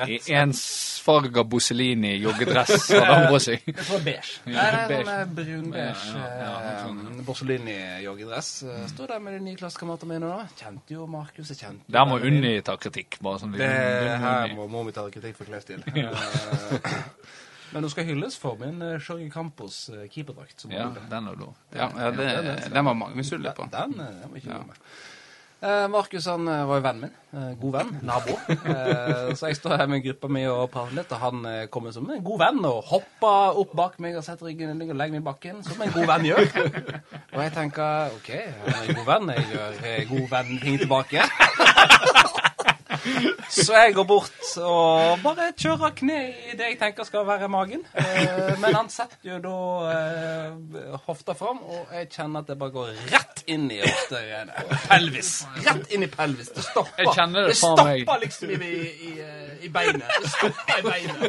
I ensfarga Busselini joggedress hadde han på seg. Jeg tror beige. Ja, Nei, beige. sånn eh, brunbeige Ja, ja, ja, sånn. uh, Borsolini-joggedress. Sto der med de nye klassekameratene mine da. Kjente jo Markus. Jeg kjente Der må. Unni ta kritikk. bare sånn. Det her må, må vi ta kritikk for klesstil. Ja. Men hun skal hylles for min Jorge Campos keeperdrakt. Ja, den er lov. Ja, ja det, den var mange misunnelige på. Den, den, den var ikke god med. Eh, Markus han eh, var jo vennen min. Eh, god venn. Nabo. Så jeg står her med gruppa mi og prater litt, og han kommer som en god venn og hopper opp bak meg og setter ryggen og legger meg i bakken, som en god venn gjør. Og jeg tenker OK, han er en god venn. Jeg gjør god venn-ting tilbake. Så jeg går bort og bare kjører kne i det jeg tenker skal være magen. Eh, Men han setter jo da eh, hofta fram, og jeg kjenner at det bare går rett inn i hoftegreiene. Pelvis. Rett inn i pelvis. Det stopper. Jeg kjenner det det stopper liksom i, i, i beinet. Det stopper i beinet.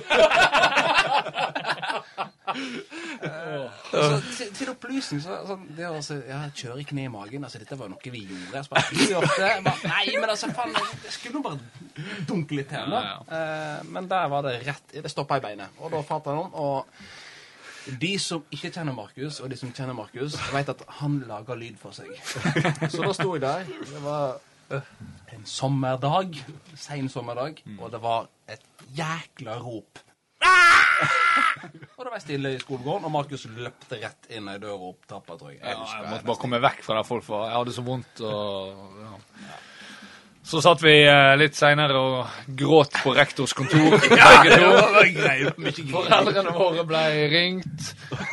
Så til, til opplysning så, sånn, det å altså, ja, kjøre kne i magen altså, Dette var noe vi gjorde. Jeg bare, vi jeg bare, nei, men altså, faen, jeg skulle bare dunke litt her. Ja, Ja, Eh, men der var det rett Det stoppa i beinet. Og da falt han om. Og de som ikke kjenner Markus, og de som kjenner Markus, vet at han lager lyd for seg. Så da sto jeg der. Det var øh, en sommerdag. Sein sommerdag. Og det var et jækla rop. Og det var stille i skolegården, og Markus løpte rett inn ei dør og opp trappa, tror jeg. Ja, jeg jeg måtte bare komme vekk fra der folk var. Jeg hadde så vondt og ja. Så satt vi eh, litt seinere og gråt på rektors kontor, begge to. Foreldrene våre ble ringt.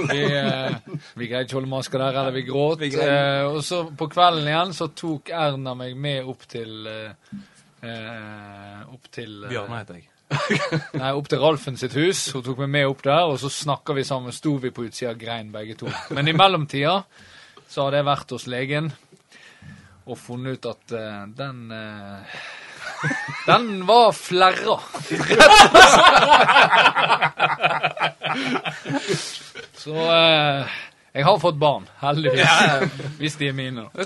Vi, eh, vi greide ikke holde maska der, eller vi gråt. Eh, og så på kvelden igjen så tok Erna meg med opp til eh, Opp til eh, Bjørnar heter jeg. Nei, opp til Ralfen sitt hus. Hun tok meg med opp der, og så snakka vi sammen. Sto vi på utsida og grein begge to. Men i mellomtida så hadde jeg vært hos legen og funnet ut at uh, den uh, Den var flerra. så eh, Jeg har fått barn, heldigvis. Hvis de er mine. De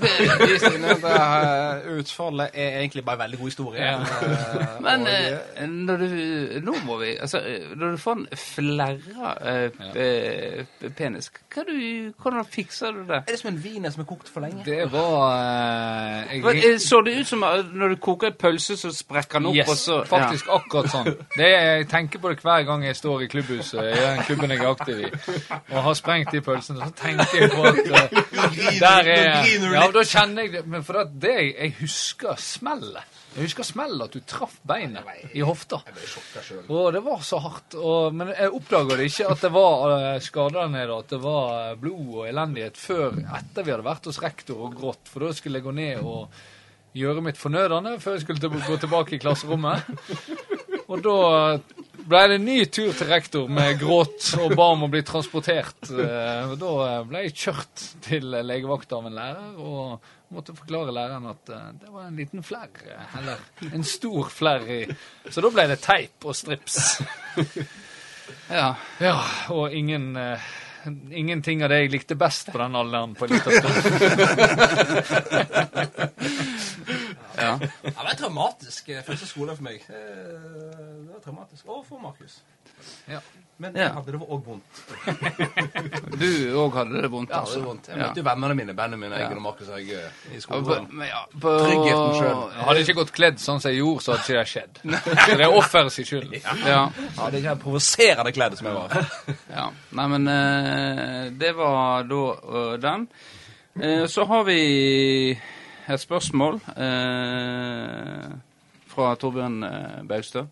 det utfallet er egentlig bare en veldig god historie. Ja. Eh, Men og, eh, når du Nå må vi Altså, eh, når du får en flerra eh, eh, penis, hva du, hvordan fikser du det? er det som en wiener som er kokt for lenge? Det var eh, jeg, Men, Så det ut som når du koker en pølse, så sprekker den opp, Yes, og så faktisk akkurat sånn. Det er, jeg tenker på det hver gang jeg står i klubbhuset, i den klubben jeg er aktiv i, og har sprengt de pølsene. Tenker jeg på at eh, der er Ja, da kjenner jeg det. Men for det, det jeg, husker smellet. Jeg husker smellet at du traff beinet i hofta. Og det var så hardt. Og, men jeg oppdaga ikke at det var uh, skader der nede, at det var eh, blod og elendighet, før etter vi hadde vært hos rektor og grått. For da skulle jeg gå ned og gjøre mitt fornødende før jeg skulle gå tilbake i klasserommet. Og da ble det en ny tur til rektor med gråt og ba om å bli transportert. Eh, Da ble jeg kjørt til legevakta av en lærer og måtte forklare læreren at eh, det var en liten flerr, eh, eller en stor flerr i Så da ble det teip og strips. ja. Ja, og ingen eh, Ingenting av det jeg likte best på den alderen på en liten stund. ja. Det var traumatisk eh, første skole for meg. Eh, Det var traumatisk. Og for Markus. Ja. Men Ja. jeg hadde det òg vondt. Du òg hadde det vondt, Ja, det altså. vondt. Jeg møtte jo vennene mine, bandet mine, Eggen og Markus og jeg eh, i Ja, skolen. på- ja, på- Tryggheten selv. Hadde jeg ikke gått kledd sånn som jeg gjorde, så hadde ikke det skjedd. Så det er offeret sin skyld. Ja. Ja, det er ikke provoserende kledd som jeg var. Ja, nei, men det var da den. Eh, så har vi et spørsmål eh, fra Torbjørn eh, Baustø.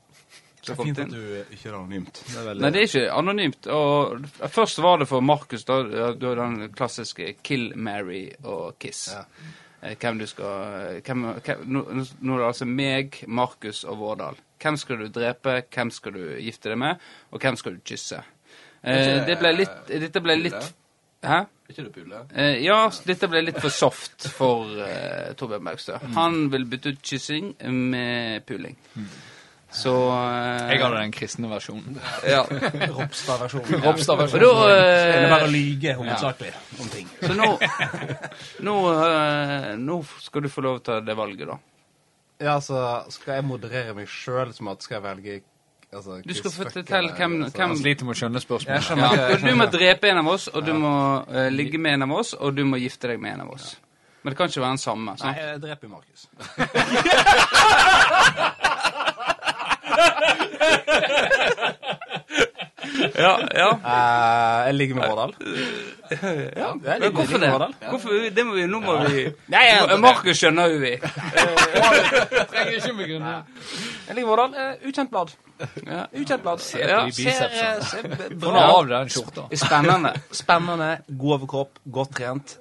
Det er Fint at du ikke er anonymt. Det er veldig... Nei, det er ikke anonymt. Og først var det for Markus, da. Du har den klassiske kill, marry og kiss. Ja. Eh, Hvem du skal hvem, hvem, nå, nå er det altså meg, Markus og Vårdal. Hvem skal du drepe, hvem skal du gifte deg med, og hvem skal du kysse? Eh, det ble litt Dette ble litt Hæ? Ikke du pule? Eh, ja, dette ble litt for soft for eh, Torbjørn Baugstø. Han vil bytte ut kyssing med puling. Så eh, Jeg hadde den kristne versjonen. ja. Ropstad-versjonen. Ropstad-versjonen. Ja. Det er eh, bare å lyge hovedsakelig om ting. Så nå nå, eh, nå skal du få lov til det valget, da. Ja, altså, skal jeg moderere meg sjøl som at skal jeg velge altså, Du skal få fortelle hvem, altså, hvem Han sliter med å skjønne spørsmålet. ja. Du må drepe en av oss, og du må uh, ligge med en av oss, og du må gifte deg med en av oss. Men det kan ikke være den samme. Nei, jeg dreper Markus. Ja, ja. Eh, jeg ligger med Vårdal. ja, jeg Men ligger, hvorfor ligger det? med Vårdal. Hvorfor, det må vi, nå må vi Nei, jeg, Markus skjønner jo vi. Trenger ikke begrunne. Jeg liker Vårdal. Eh, ukjent blad. Ja. Ukjent blad. Se på Ja, Ser, eh, ser av deg den skjorta. Spennende. Spennende, god overkropp, godt trent.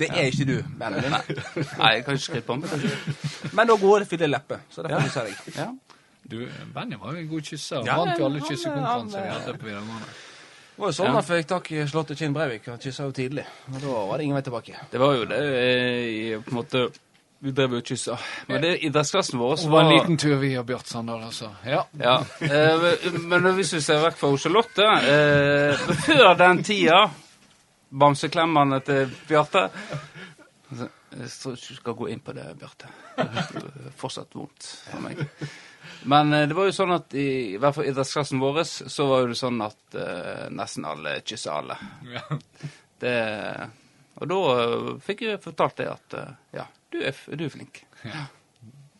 Det er ikke du, vennen min. Nei, jeg kan ikke skrive på meg. Men du har gode, fine lepper, så det får du se deg. Ja. Du, Benny var jo en god kysser. Ja, Vant jo alle kyssekonkurranser vi hadde på videregående. Det var jo sånn Ja. han fikk tak i Slottet Kinn Breivik. Han kyssa jo tidlig. Og da var det ingen vei tilbake. Det var jo det eh, på en måte Vi drev og kyssa. Men det idrettsklassen vår Det var en liten tur via Bjart Sandal, altså. Ja. Ja. Eh, men hvis vi ser vekk fra Charlotte eh, Før den tida, bamseklemmene til Bjarte Altså, Jeg tror ikke du skal gå inn på det, Bjarte. Er fortsatt vondt for meg. Men eh, det var jo sånn at i, i hvert fall idrettsklassen vår så var det sånn at eh, nesten alle kyssa alle. Det, og da eh, fikk jeg fortalt det at ja, du er, du er flink.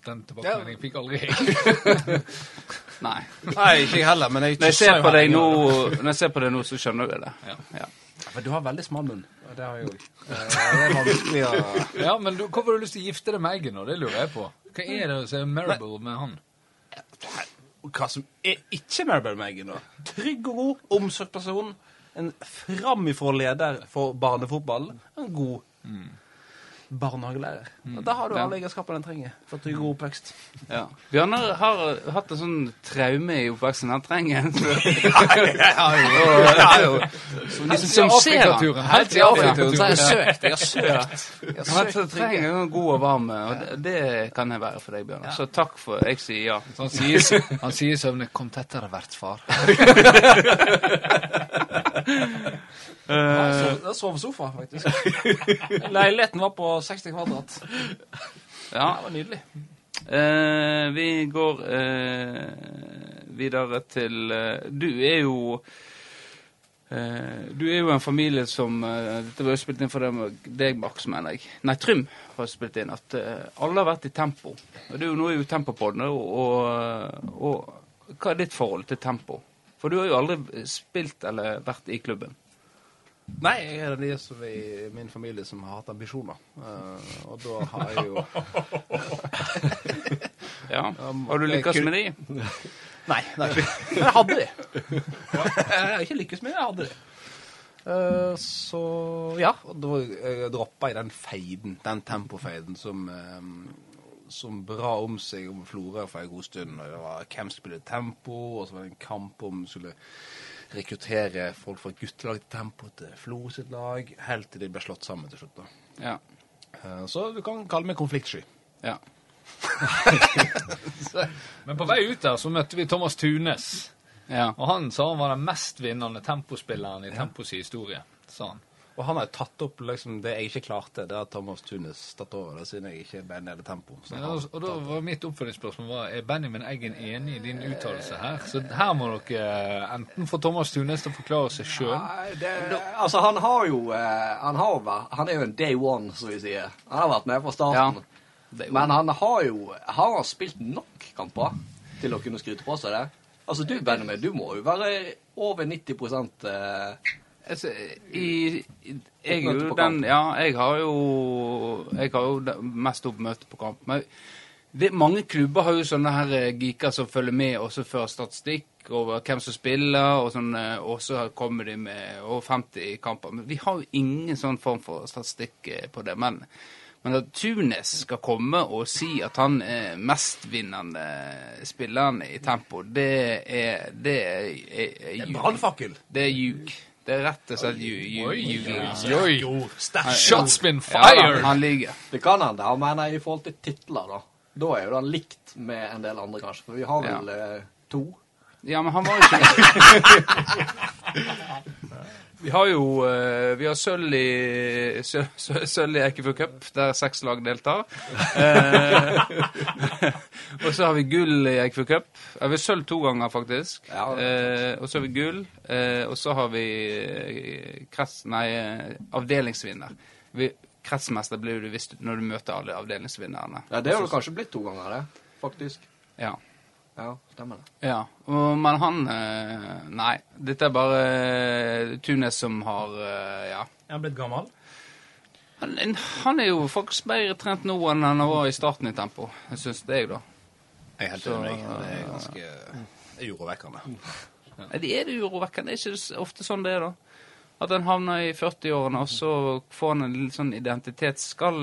Den tilbakemeldingen fikk aldri jeg. Nei. Nei, ikke jeg heller, men jeg Når jeg ser på deg nå, når jeg ser på deg nå, så skjønner du det. Ja. Ja. Men du har veldig smal munn. Det har jeg òg. Det er vanskelig å Ja, men du, hvorfor har du lyst til å gifte deg med Eggen nå? Det lurer jeg på. Hva er det som er marable med han? Hva som er ikke Maribel Eggen nå? Trygg og god, omsorgsperson. En framifrå leder for barnefotball. En god barnehagelærer. Og Da har du Ja. alle egenskapene en trenger for at du er god oppvekst. Ja. Bjørnar har hatt en sånn traume i oppveksten. Han trenger en Som så de som, ser han. Helt til Afrikaturen. Så har jeg søkt. Jeg har søkt. Jeg har søkt trenger en god og varm, og det, det kan jeg være for deg, Bjørnar. Så takk for jeg sier ja. Så han sier, han sier i søvne 'Kom tettere, vertsfar'. Jeg sov på sofa, faktisk. Leiligheten var på 60 kvadrat. Ja. Det var nydelig. Eh, vi går eh, videre til eh, Du er jo eh, Du er jo en familie som eh, Dette var jo spilt inn for deg, Max, mener jeg. Nei, Trym har spilt inn at eh, alle har vært i tempo. Og jo nå er jo Tempopodden, og, og, og hva er ditt forhold til tempo? For du har jo aldri spilt eller vært i klubben. Nei, jeg er den som i min familie som har hatt ambisjoner. Uh, og da har jeg jo Ja. Har du lykkes med de? Nei, nei. Men jeg hadde de. Jeg har ikke lykkes med det, jeg hadde de. Uh, så ja, da jeg droppa jeg den feiden, den tempofeiden som um, som bra om seg om Florø for en god stund. Og det var hvem spiller tempo, og så var det en kamp om skulle rekruttere folk fra guttelag til tempo til Flo sitt lag, helt til de ble slått sammen til slutt. da. Ja. Eh, Så du kan kalle meg konfliktsky. ja. Men på vei ut der så møtte vi Thomas Tunes. ja. Og han sa han var den mest vinnende tempospilleren i Tempos historie. sa han. Og han har jo tatt opp liksom, det jeg ikke klarte, det har Thomas Tunes tatt over det, siden jeg ikke er en del tempo. Så Men, og, og da var mitt oppfølgingsspørsmål var, er Benjamin Eggen enig i din uttalelse her? Så her må dere enten få Thomas Tunes til å forklare seg sjøl. Altså, han har jo eh, han, har, han er jo en day one, som vi sier. Han har vært med fra starten. Er Men han har jo Har han spilt nok kamper til å kunne skryte på seg det? Altså, du, Benjamin, du må jo være over 90 eh, Altså, i, i, jeg, er jo den, ja, jeg har jo Jeg har jo mest oppmøte på kamp. Men det, mange klubber har jo sånne her eh, geeker som følger med også før statistikk over hvem som spiller, og, sånn, eh, så kommer de med over 50 kamper. Men vi har jo ingen sånn form for statistikk eh, på det. Men, men at Tunes skal komme og si at han er mestvinnende spilleren i tempo, det er Det er, er, er, ljug. Brannfakkel! Det er ljug. Det er rett og slett ljug. ljug, ljug. Oi, Shots been fired! han ligger. Det kan hende. Han mener i forhold til titler, da. Da er jo den likt med en del andre, kanskje. For vi har vel ja. to. Ja, men han var jo ikke Vi har jo eh, Vi har sølv i sø- sø- sølv i Eikefjord Cup, der seks lag deltar. Eh, og så har vi gull i Eikefjord Cup. Ja, vi har sølv to ganger, faktisk. Ja, Eh, og så har vi gull. Eh, og så har vi eh, krets... Nei, eh, avdelingsvinner. Vi, kretsmester blir du hvis du, når du møter alle avdelingsvinnerne. Ja, Det har du kanskje blitt to ganger, det. Faktisk. Ja. Ja, stemmer det. Ja, og, men han eh, Nei, dette er bare eh, Tunes som har eh, Ja. Er han blitt gammel? Han, han er jo faktisk bedre trent nå enn han var i starten i tempo. Jeg syns det, jeg, da. Jeg er helt enig. Det er ganske det urovekkende. Ja. Det er det urovekkende. Det er ikke ofte sånn det er, da. At en havner i 40-årene, og så får han en litt sånn identitet. Skal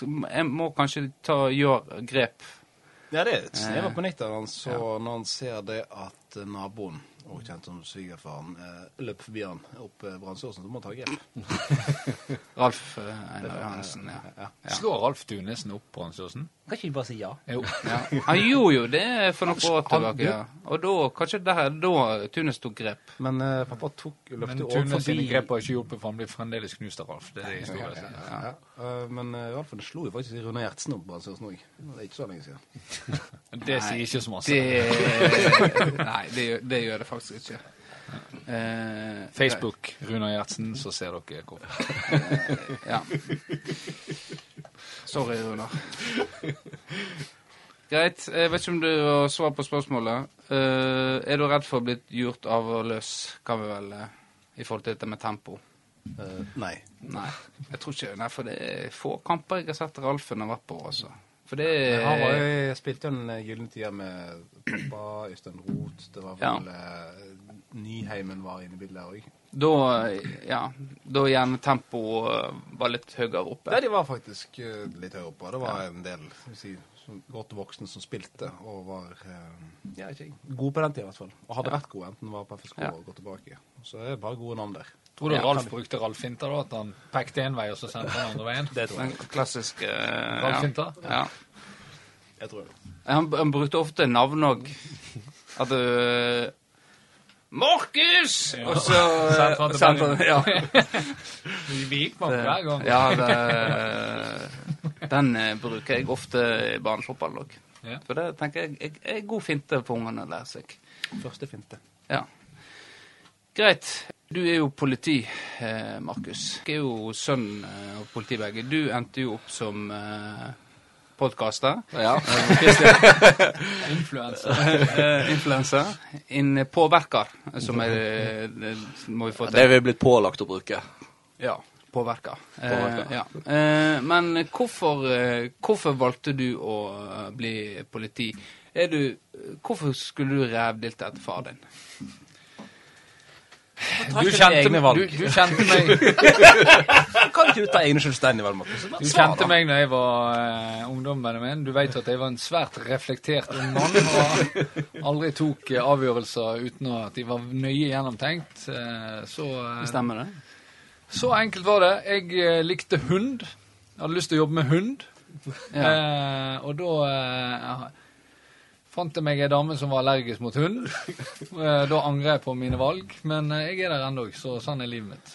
Jeg må kanskje ta gjøre grep. Ja, det er et snev på panikk når han, så, når han ser det at eh, naboen, og kjent som svigerfaren, eh, løp forbi han opp eh, Brannsåsen, så må han ta grep. Ralf Einar Johansen, ja. Ja. Ja. Slår Ralf Tunesen opp Brannsåsen? Kan ikke vi bare si ja? Jo. Ja. Han gjorde jo det for noen år tilbake. Ja. Og da, kanskje det her, da Tunes tok grep. Men uh, pappa tok Men løftet Tunes overfor sine grep har ikke hjulpet, for han blir fremdeles knust av Ralf. Det er det historien sier. Ja. uh, men uh, Ralf det slo jo faktisk Rune Gjertsen opp Brannsåsen òg. Det er ikke så lenge siden. Det sier ikke så masse. Det Nei, det, gjør- det gjør det faktisk ikke. Eh, Facebook, Runar Gjertsen, så ser dere hvorfor. Ja. Sorry, Runar. Greit. Jeg vet ikke om du har svar på spørsmålet. Eh, er du redd for å bli gjort av og løs, kan vi vel, eh, i forhold til dette med tempo? Eh, nei. Nei, jeg tror ikke Nei, for det er få kamper jeg har sett Ralfen har vært på, altså. For det Han var jo, spilte jo den gylne tida med pappa, Øystein Roth, det var vel ja. Nyheimen var inne i bildet òg. Da, ja, da gjerne tempoet var litt høyere oppe. Ja, de var faktisk eh, litt høyere oppe. Det var en del si, godt voksne som spilte, og var eh, ja, gode på den tida i hvert fall. Og hadde vært gode, enten var på FSK Ja. og gått tilbake. Så det er bare gode navn der. Tror du Ja, Ralf brukte Ralf Finta, da? At han pekte én vei, og så sendte han andre veien? Det tror Den Klassisk uh, Ralf ja. Finta? ja. jeg tror det. Han, han brukte ofte navn òg. At du Markus! Og så Sendte han til sendte han- ja. Vi gikk bare han hver gang. ja, det, den uh, bruker jeg ofte i barnefotball òg. Ja. For det tenker jeg, jeg er god finte for ungene å lære seg. Første finte. Ja. Greit. Du er jo politi, eh, Markus. Du er jo sønn eh, av politi begge. Du endte jo opp som eh, podkaster. Ja. Influenser. Eh, Influenser. En påvirker, som er det må vi få Det til. er vi blitt pålagt å bruke. Ja. Påvirker. Eh, ja. eh, men hvorfor, hvorfor valgte du å bli politi? Er du, hvorfor skulle du revdilte etter far din? Du kjente, du, du kjente meg Kan ikke du ta egne selvstendige valg, Markus? Du kjente meg da jeg var uh, ungdom, Benjamin. Du vet at jeg var en svært reflektert ung mann. Og aldri tok uh, avgjørelser uten at de var nøye gjennomtenkt. Uh, så, uh, Stemmer det? så enkelt var det. Jeg eh, likte hund. Jeg hadde lyst til å jobbe med hund. Ja. Eh, og da eh, fant jeg meg ei dame som var allergisk mot hund. Eh, da angrer jeg på mine valg, men eh, jeg er der ennå, så sånn er livet mitt.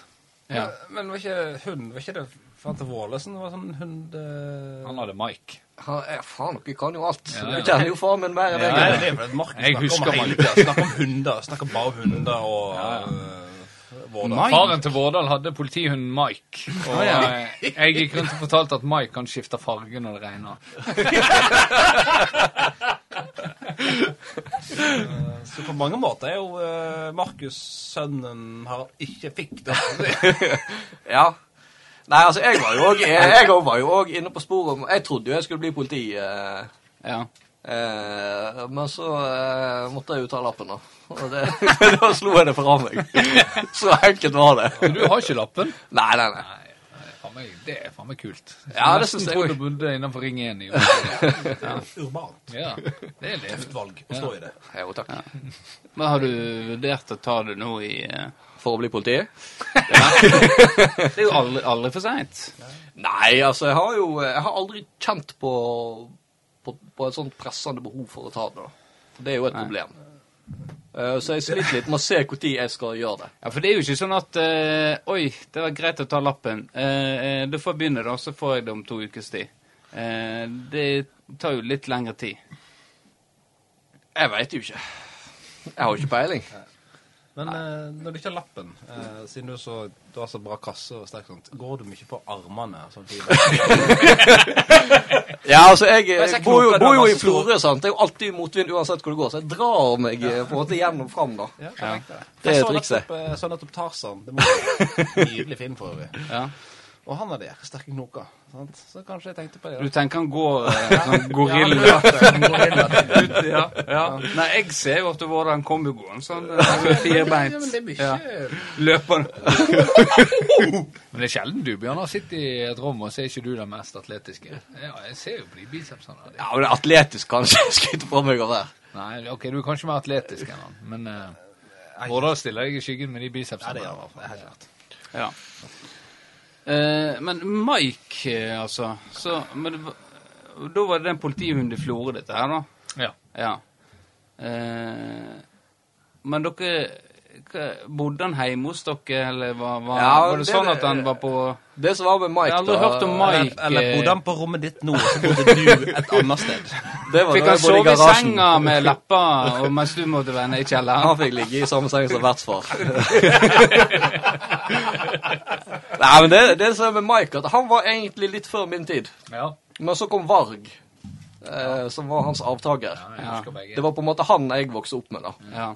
ja. Men var ikke hund Var ikke det Fante Vålesen? Var sånn hund eh... Han hadde Mike. Han er faen, dere kan jo alt. Ja, Du kjenner jo formen min mer enn ja, jeg. det er Markus Jeg snakker husker om hele. Snakker om hunder. Snakker bare om hunder og Ja, ja. Vårdal. Faren til Vårdal hadde politihunden Mike. Og eh, jeg gikk rundt og fortalte at Mike kan skifte farge når det regner. Så på mange måter er jo eh, Markus sønnen har ikke fikk det. Ja. Nei, altså, jeg var jo òg Jeg var jo òg inne på sporet om Jeg trodde jo jeg skulle bli politi. Eh, ja. eh, men så eh, måtte jeg jo ta lappen, da. Og det, da slo jeg det fra meg. Så enkelt var det. Så du har ikke lappen? Nei, nei, nei. Meg, det er faen meg kult. Ja, det Nesten synes jeg tror også. du bodde innenfor Ring 1 i Oslo. Urbant. Ja, det er levt. Valg å stå i det. Jo, takk. Men har du vurdert å ta det nå i eh, For å bli politi? Det er jo aldri, aldri for seint. Nei, altså, jeg har jo Jeg har aldri kjent på, på, på et sånt pressende behov for å ta det. da. Det er jo et Nei. problem. Eh, så jeg sliter litt med å se når jeg skal gjøre det. Ja, for det er jo ikke sånn at eh, Oi, det var greit å ta lappen. Uh, eh, du får begynne, da, så får jeg det om to ukers tid. Uh, det tar jo litt lengre tid. Jeg veit jo ikke. Jeg har jo ikke peiling. Men eh, når du ikke har lappen, eh, siden du, er så, du har så bra kasse og sterkt sånt, går du mye på armene? Ja, altså, jeg, jeg jeg bor jo, bor jo i Florø, sant. Det er jo alltid motvind uansett hvor det går, så jeg drar meg eh, på en måte gjennom fram, da. Ja, det. Det er Jeg så trikset. nettopp, eh, så nettopp Tarzan. Det var en nydelig film for øvrig. Ja. Og han hadde der, sterke knoker. Sant? Så kanskje jeg tenkte på det. Da. Du tenker han går eh, sånn gorilla Ja? Ja, ja. Nei, jeg ser jo at det var han kom jo sånn firbeint. firebeint. Ja, men det er Løpende. Men det er sjelden du, Bjørnar, sitter i et rom og så er ikke du den mest atletiske. Ja, jeg ser jo på de bicepsene. Ja, men det er atletisk kanskje jeg skryter på meg av det. Nei, ok, du er kanskje mer atletisk enn han, men uh, Vårdal stiller deg i skyggen med de Ja, bicepsene. det gjør han. Det er fall. klart. Ja. Eh, men Mike, eh, altså så, men det, Da var det den politihund i Florø, dette her, da? Ja. Ja. Eh, men dere hva- Bodde han hjemme hos dere, eller var, var, Ja, var det, det- sånn at han var på Det som var med Mike, Jeg har aldri hørt om Mike. Eller, eller bodde han på rommet ditt nå, så bodde du et annet sted? Det var Fikk han i sove i garasjen. senga med lepper mens du måtte være nede i kjelleren? Han fikk ligge i samme seng som vertsfar. Nei, men det, det som er med Mike, at han var egentlig litt før min tid. Ja, Men så kom Varg, eh, som var hans avtaker. Ja. Det var på en måte han jeg vokste opp med, da. Ja.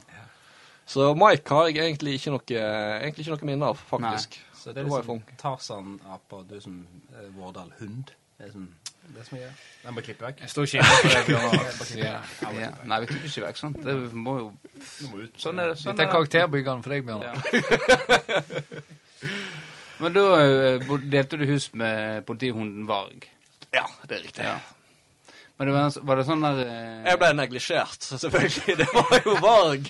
Så Mike har jeg egentlig ikke noe, egentlig ikke noe minne av, faktisk. Så det er liksom Tarzan-apa, du som eh, Vårdal-hund. Det er som Det som er greia. Den må klippe vekk. Jeg står ikke inne for det, Ja. Nei, vi klipper ikke vekk sånt. Det må jo Sånn er det. Sånn Dette er karakterbyggeren for deg, Bjørnar. Men da eh, delte du hus med politihunden Varg. Ja, det er riktig. Ja. Men det var, var det sånn der eh, Jeg ble neglisjert, selvfølgelig. Det var jo Varg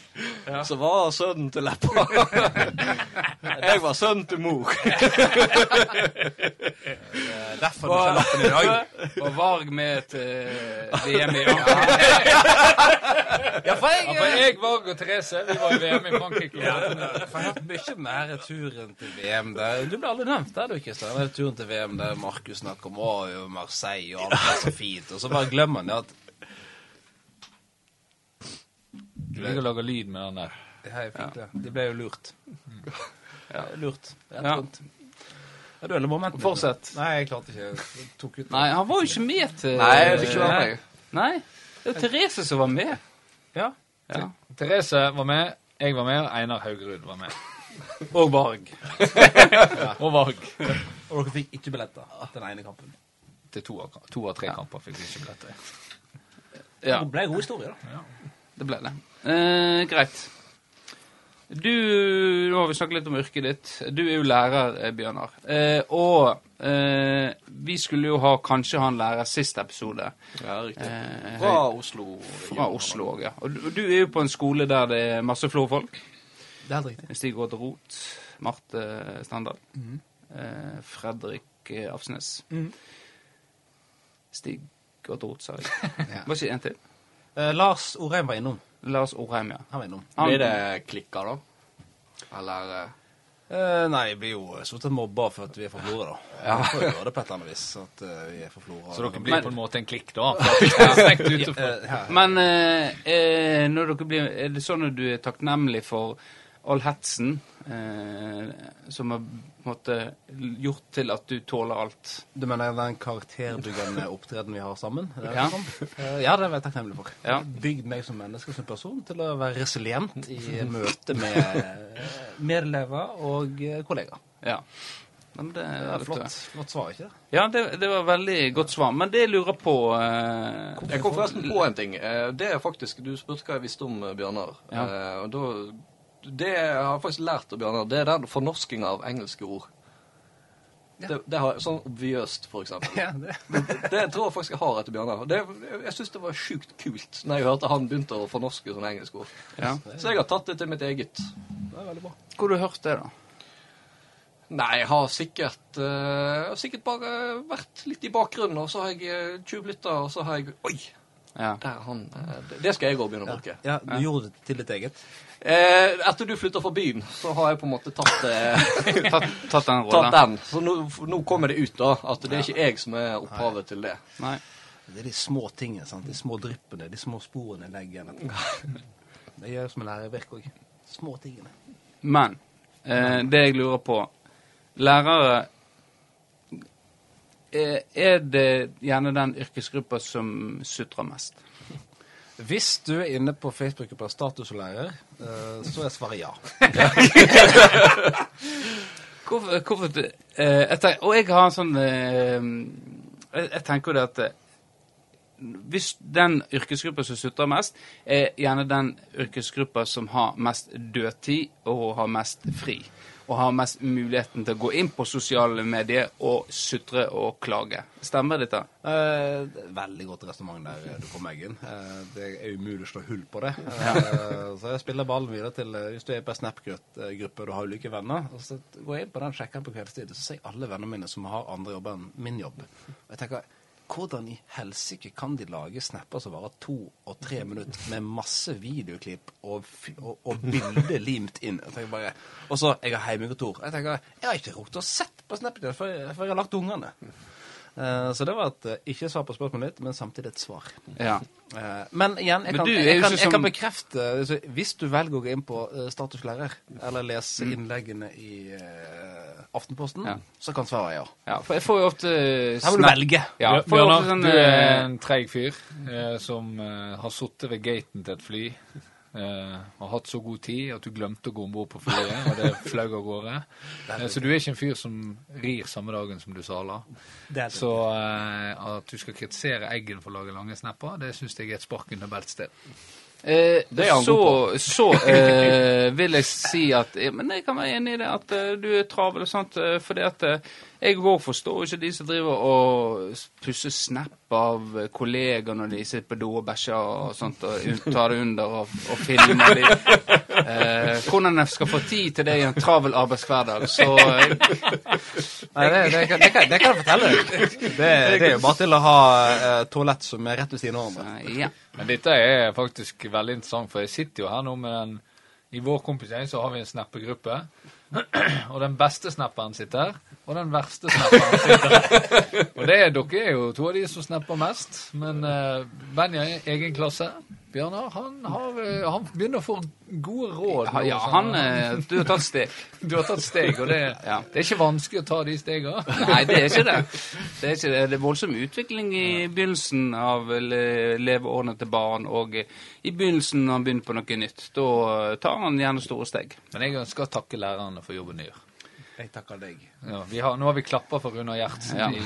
som var sønnen til Leppa. Jeg var sønnen til mor. Derfor du ikke lappen i dag. Og Varg med til VM i Ja, for jeg, Ja, for jeg, Varg og Therese, vi var i VM i Frankrike. Ja, for jeg har mye mer turen til VM der. Du ble aldri nevnt der, du, Kristian. Det Turen til VM der Markus snakker om Marseille og alt er så fint, og så bare glemmer han det at Du liker å lage lyd med den der. det her er fint, det. De ble jo lurt. Ja, lurt. Rett Ja. rundt. Ja, du, eller momentet. Fortsett. Nei, jeg klarte ikke. Jeg tok ut Nei, han var jo ikke med til Nei, det er ikke være meg. Nei. Det var Therese som var med. Ja. Ja. Therese var med, jeg var med, og Einar Haugerud var med. Og Varg. Og Varg. Og dere fikk ikke billetter til den ene kampen. Til to av, to av tre kamper fikk vi ikke billetter. Ja, Det ble en god historie, da. det ble det. Eh, greit. Du, Nå har vi snakket litt om yrket ditt. Du er jo lærer, eh, Bjørnar. Eh, og eh, vi skulle jo ha kanskje ha en lærer sist episode. Ja, riktig. Eh, Fra Oslo. Fra Oslo òg, ja. Og du, du er jo på en skole der det er masse florfolk. Det er riktig. Stig Råd Roth, Marte Standal, eh, Fredrik Afsnes. Mhm. Stig og Drot, sa jeg. Ja. Var ikke en til? Eh, Lars Orheim var innom. Lars Orheim, ja. Han var innom. Han- Blir det klikka, da? Eller eh, Eh, nei, jeg blir jo stort sett mobba for at vi er fra Florø, da. Ja. Vi får gjøre det på et eller annet vis, at eh, vi er fra Flora. Så dere Men- blir på en måte en klikk, da? Eh, ja. Men eh, når dere blir, er det sånn at du er takknemlig for all hetsen eh, som har måte gjort til at du tåler alt? Du mener den karakterbyggende opptreden vi har sammen? Det Ja. sånn? Eh, ja, det er jeg takknemlig for. Ja. Bygd meg som menneske som person til å være resilient i møte med eh, medelever og eh, kollegaer. Ja. Men det Det er flott, flott svar, ikke det? Ja, det, det var veldig godt svar. Men det jeg lurer på eh, Jeg kom forresten på en ting. Det er faktisk Du spurte hva jeg visste om Bjørnar. Ja. Eh, Og da Det jeg har faktisk lært av Bjørnar, det er den fornorskinga av engelske ord. Det, det har, sånn obviøst, for eksempel. Ja, det, Det tror jeg faktisk jeg har etter Bjørnar. Det, jeg syns det var sjukt kult når jeg hørte han begynte å fornorske sånne engelske ord. ja. Så jeg har tatt det til mitt eget. det er veldig bra. Hvor har du hørt det, da? Nei, jeg har sikkert uh, Jeg har sikkert bare vært litt i bakgrunnen, og så har jeg uh, tjuvlytta, og så har jeg Oi! Ja. Der han. eh, det- skal jeg òg begynne å bruke. Ja, du gjorde det til ditt eget. Eh, etter du flytta fra byen, så har jeg på en måte tatt, eh, Tatt, tatt den tatt den. Så nå, nå kommer det ut, da. At det er ikke jeg som er opphavet til det. Nei. Det er de små tingene, sant? de små dryppene, de små sporene jeg legger. Det gjør som en lærervirke òg. Små tingene. Men eh, det jeg lurer på Lærere Er det gjerne den yrkesgruppa som sutrer mest? Hvis du er inne på Facebook-gruppa Statuslærer, lærer, så er svaret ja. Hvorfor, hvorfor eh, jeg tenker, Og jeg har en sånn eh, jeg, tenker jo det at eh, hvis den yrkesgruppa som sutrer mest, er gjerne den yrkesgruppa som har mest dødtid og har mest fri. Og har mest muligheten til å gå inn på sosiale medier og sutre og klage. Stemmer dette? Eh, det veldig godt resonnement der eh, du kommer, Eggen. Eh, det er umulig å slå hull på det. Eh, så jeg spiller ballen videre til eh, Hvis du er på en Snap-gruppe og du har ulike venner, og så går jeg inn på den sjekken på kveldstid, så ser jeg alle vennene mine som har andre jobber enn min jobb. Og jeg tenker hvordan i helsike kan de lage snapper som varer to og tre minutter med masse videoklipp og, og, og bilder limt inn? Jeg tenker bare, Og så jeg har hjemmekontor. Jeg tenker, jeg har ikke rukket å sett på Snapchat før, jeg- før jeg har lagt ungene. Eh, så det var et eh, ikke svar på spørsmålet mitt, men samtidig et svar. Ja. Eh, men igjen, jeg kan, du jeg kan, jeg kan bekrefte altså, Hvis du velger å gå inn på statuslærer, eller lese innleggene i eh, Aftenposten, Ja. så kan svaret være ja. ja. For jeg får jo ofte Her må du velge. Ja, Bjørnar, sånn du er en treig fyr eh, som har sittet ved gaten til et fly eh, har hatt så god tid at du glemte å gå om bord på flyet, og det fløy av gårde. Uh, så du er ikke en fyr som rir samme dagen som du saler. Er. Så uh, at du skal kritisere Eggen for å lage lange snapper, det syns jeg er et spark under beltested. Eh, så så eh, vil jeg si at Men jeg kan være enig i det, at du er travel og sånt. fordi at jeg òg forstår ikke de som driver og pusser snap av kollegaer når de sitter på do og bæsjer og sånt, og tar det under og, og filmer de. Eh, hvordan jeg skal få tid til det i en travel arbeidshverdag, så eh, Nei, det, det, kan- det, kan, det kan jeg fortelle deg. Det, det er jo bare til å ha eh, toalett som er rett ved siden av hverandre. ja. Men dette er faktisk veldig interessant, for jeg sitter jo her nå med den I vår kompetanse så har vi en snappegruppe. Og den beste snapperen sitter og den verste snapperen sitter. Og det er, dere er jo to av de som snapper mest. Men uh, Benja er egen klasse. Bjørnar, han, har, eh, han begynner å få gode råd. nå, ja, han eh, Du har tatt steg. Du har tatt steg, og det, Ja. det er ikke vanskelig å ta de stegene. Nei, det er ikke det. Det er, ikke det. det er voldsom utvikling i begynnelsen av le- leveårene til barn, og i begynnelsen når han begynner på noe nytt. Da eh, tar han gjerne store steg. Men jeg ønsker å takke lærerne for jobben de gjør. Jeg takker deg. Ja, vi har, nå har vi klappa for Runar Gjertsen Ja. i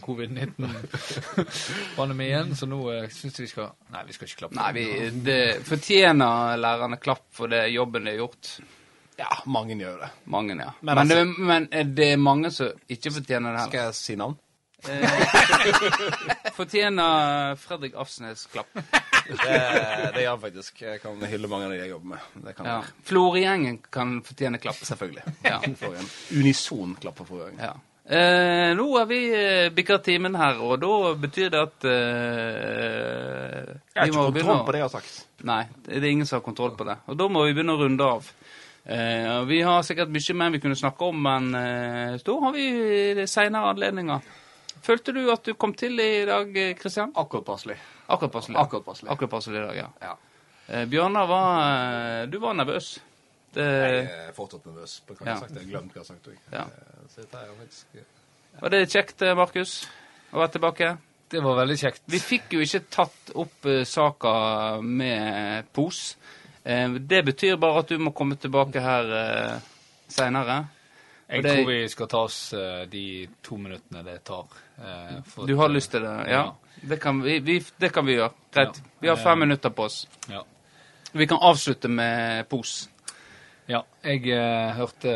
covid-19-pandemien, så nå uh, syns jeg vi skal Nei, vi skal ikke klappe. Nei, vi, det fortjener lærerne klapp for det jobben de har gjort. Ja, mange gjør det. Mange, ja. Men Men, altså- det, men er det mange som ikke fortjener det her. Skal jeg si navn? Fortjener Fredrik Afsnes klapp. Det, det gjør han faktisk. Jeg kan hylle mange av de jeg jobber med. Det kan Ja. jeg. Florgjengen kan fortjene klapp. Selvfølgelig. Ja. For en unison klapp på Florigjengen. Ja. Eh, nå har vi eh, bikka timen her, og da betyr det at eh, Jeg har ikke kontroll på det jeg har sagt. Nei, det er ingen som har kontroll på det. Og da må vi begynne å runde av. Eh, vi har sikkert mye mer vi kunne snakke om, men eh, da har vi senere anledninger. Følte du at du kom til i dag, Kristian? Akkurat passelig. Akkurat passelig. Akkurat passelig. Akkurat passelig i dag, ja. Ja. Eh, Bjørnar var eh, Du var nervøs. Det, Jeg er fortsatt nervøs. på hva jeg Ja. har sagt. Jeg har glemt hva jeg har sagt. Ja. Så dette er jo faktisk var det kjekt, eh, Markus, å være tilbake? Det var veldig kjekt. Vi fikk jo ikke tatt opp uh, saka med pos. Uh, det betyr bare at du må komme tilbake her uh, seinere. Jeg det- tror vi skal ta oss uh, de to minuttene det tar. eh, for Du har eh, lyst til det? Ja. Det, kan vi, vi, det kan vi gjøre. Greit. Ja. Vi har fem Eh, minutter på oss. Ja. Vi kan avslutte med pos. ja. Jeg eh, hørte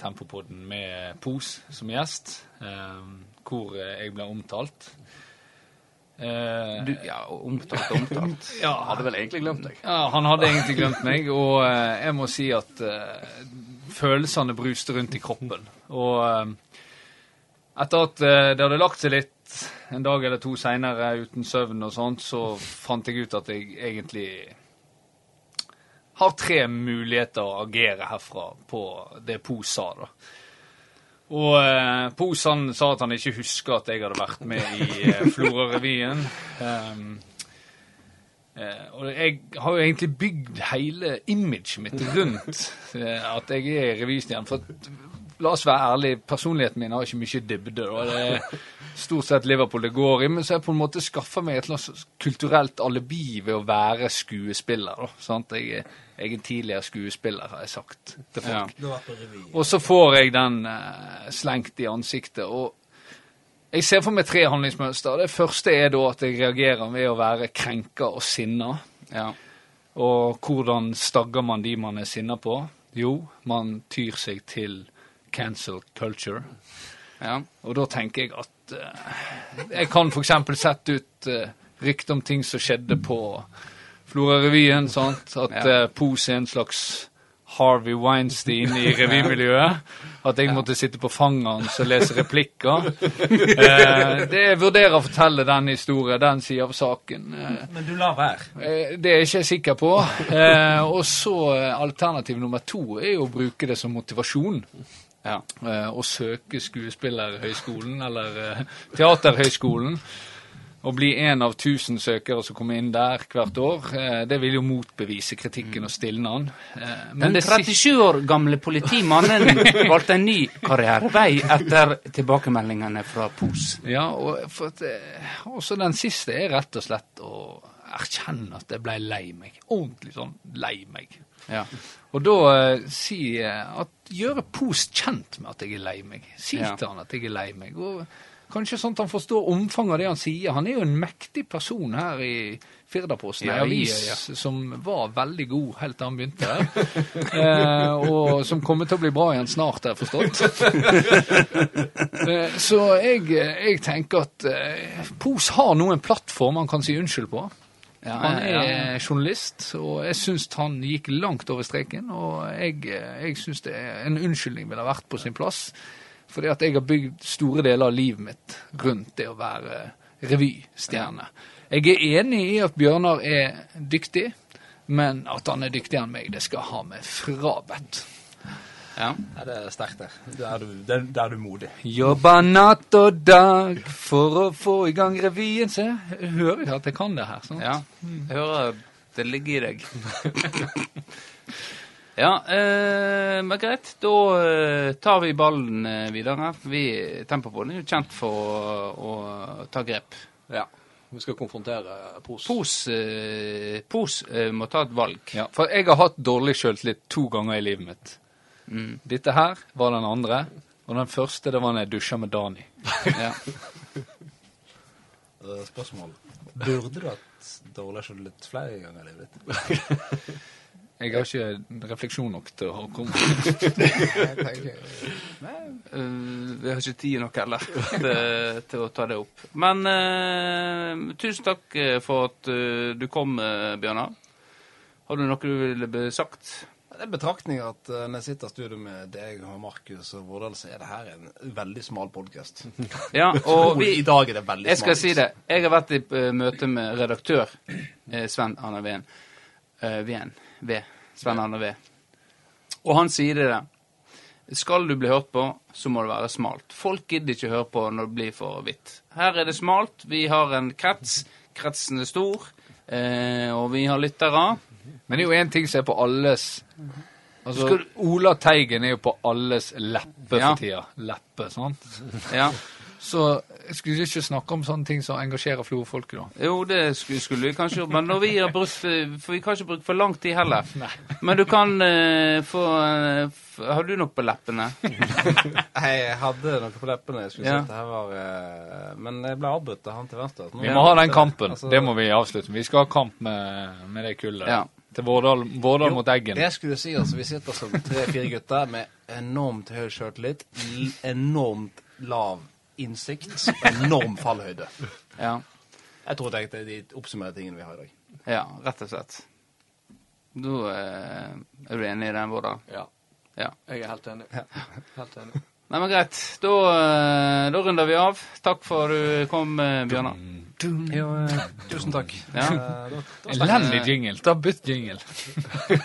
Tempopodden med Pos som gjest, eh, hvor eh, jeg ble omtalt. Eh, Du, ja, omtalt og omtalt. ja, Hadde vel egentlig glemt deg. Ja, han hadde egentlig glemt meg, og eh, jeg må si at eh, følelsene bruste rundt i kroppen. Og eh, etter at eh, det hadde lagt seg litt en dag eller to seinere uten søvn og sånt, så fant jeg ut at jeg egentlig har tre muligheter å agere herfra på det Po sa, da. Og eh, Pos han sa at han ikke husker at jeg hadde vært med i eh, Florø-revyen. Um, Eh, og jeg har jo egentlig bygd hele imaget mitt rundt eh, at jeg er revystjerne. For la oss være ærlige, personligheten min har ikke mye dybde. Og det er stort sett Liverpool det går i. Men så har jeg på en måte skaffa meg et slags kulturelt alibi ved å være skuespiller. Da, sant? Jeg, jeg er tidligere skuespiller, har jeg sagt til folk. Ja. Og så får jeg den uh, slengt i ansiktet. Og jeg ser for meg tre handlingsmønster. Det første er da at jeg reagerer ved å være krenka og sinna. Ja. Og hvordan stagger man de man er sinna på? Jo, man tyr seg til cancel culture. ja. Og da tenker jeg at uh, Jeg kan f.eks. sette ut uh, rykte om ting som skjedde på Florø-revyen. sant? At Ja. uh, Pose er en slags Harvey Weinstein i revymiljøet. At jeg måtte sitte på fanget hans og lese replikker. Eh, det Jeg vurderer å fortelle den historien, den sida av saken. Eh, Men du lar være. Eh, Det er jeg ikke sikker på. Eh, og så eh, alternativ nummer to er jo å bruke det som motivasjon. Ja. Eh, å søke Skuespillerhøgskolen eller eh, Teaterhøgskolen. Å bli en av tusen søkere som kommer inn der hvert år, eh, det vil jo motbevise kritikken og stilne den. Eh, men Den 37 år gamle politimannen valgte en ny karrierevei etter tilbakemeldingene fra POS. Ja, og eh, også den siste er rett og slett å erkjenne at jeg ble lei meg. Ordentlig sånn lei meg. Ja. Og da uh, si eh, at Gjøre Pos kjent med at jeg er lei meg. Si Ja. til han at jeg er lei meg. Og kanskje sånn at han forstår omfanget av det han sier. Han er jo en mektig person her i Firdaposten, Ja, avis ja, som var veldig god helt til han begynte der. eh, og som kommer til å bli bra igjen snart, har jeg forstått. eh, så jeg, jeg tenker at eh, Pos har nå en plattform han kan si unnskyld på. Ja, Han er ja. journalist, og jeg syns han gikk langt over streken. Og jeg, jeg syns en unnskyldning ville vært på sin plass. Fordi at jeg har bygd store deler av livet mitt rundt det å være revystjerne. Jeg er enig i at Bjørnar er dyktig, men at han er dyktigere enn meg, det skal ha meg frabedt. Ja. Ja, det er sterkt der. Da er du, er du modig. Jobba natt og dag for å få i gang revyen. Se, jeg hører jo at jeg kan det her. sant? Ja, jeg hører det ligger i deg. ja, eh, men greit. Da eh, tar vi ballen eh, videre. Vi, Tempopodden er jo kjent for å, å ta grep. Ja. Vi skal konfrontere Pos. Pos, eh, Pos eh, må ta et valg. Ja, for jeg har hatt dårlig sjøltillit to ganger i livet mitt. Mm. Dette her var den andre, og den første det var når jeg dusja med Dani. Ja. Eh, Spørsmål. Burde du hatt dårlig selvtillit flere ganger i livet ditt? Jeg har ikke refleksjon nok til å komme Eh, vi har ikke tid nok heller til, til å ta det opp. Men uh, tusen takk for at du kom, Bjørnar. Har du noe du ville be- sagt? Det er betraktning at uh, når jeg sitter i studio med deg og Markus og Vårdal, så er det her en veldig smal podkast. Ja, og vi, I dag er det veldig Jeg skal si det. Jeg har vært i uh, møte med redaktør uh, Sven Arne Ven. Eh, Ven. V. Sven Arne V. Og han sier det der. Skal du bli hørt på, så må det være smalt. Folk gidder ikke høre på når det blir for hvitt. Her er det smalt. Vi har en krets. Kretsen er stor. Og vi har lyttere. Men det er jo én ting som er på alles Altså, Skal Ola Teigen er jo på alles leppe Ja. for tida. Leppe, sant? Ja. Så skulle vi ikke snakke om sånne ting som engasjerer Florø-folket, da. Jo, det skulle, skulle vi kanskje gjort, men når vi har brukt For vi kan ikke bruke for lang tid heller. Nei. Men du kan uh, få uh, Har du noe på leppene? Jeg hadde noe på leppene. Jeg skulle Ja. si at det her var uh, Men jeg ble avbrutt av han til venstre. Vi må ha den kampen. Altså, Det må vi avslutte. Vi skal ha kamp med, med det kullet. Ja. Til Vårdal, Vårdal Jo, mot Eggen. Det skulle du si, altså. Vi sitter som tre-fire gutter med enormt høy sjøltillit, enormt lav innsikt og enorm fallhøyde. Ja. Jeg tror det er de oppsummerer tingene vi har i dag. ja rett og slett. Da eh, er du enig i den, Vårdal? Ja. Ja. Jeg er helt enig. Ja. Helt enig. Nei, men greit. Da, eh, da runder vi av. Takk for du kom, eh, Bjørnar. Jo, eh, tusen takk. Ja. Elendig jingle. Ta bytt jingle. Jeg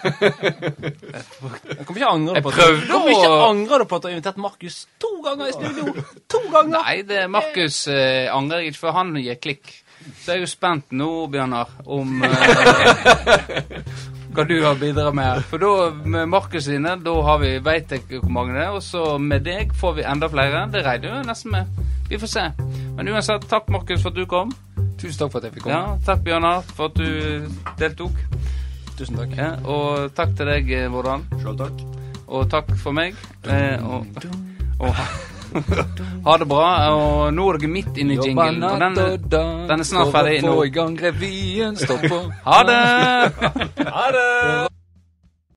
kommer ikke angre Jeg på at Jeg kommer ikke angre på at du har invitert Markus to ganger i studio! To ganger! Nei, det Markus eh, angrer jeg ikke, for han gir klikk. Så jeg er jo spent nå, Bjørnar, om eh, hva du har bidratt med. For da, med Markus sine, da har vi, veit jeg hvor mange det er. Og så med deg får vi enda flere. Det regner jo nesten med. Vi får se. Men uansett, takk Markus for at du kom. Tusen takk for at jeg fikk komme. Ja, takk Bjørnar for at du deltok. Tusen takk. Ja, og takk til deg, eh, Vårdal. Sjøl takk. Og takk for meg. Eh, og, og ha, det bra. Og nå er dere midt inne i jinglen. Og den, den er snart ferdig nå. Ha det! Ha det!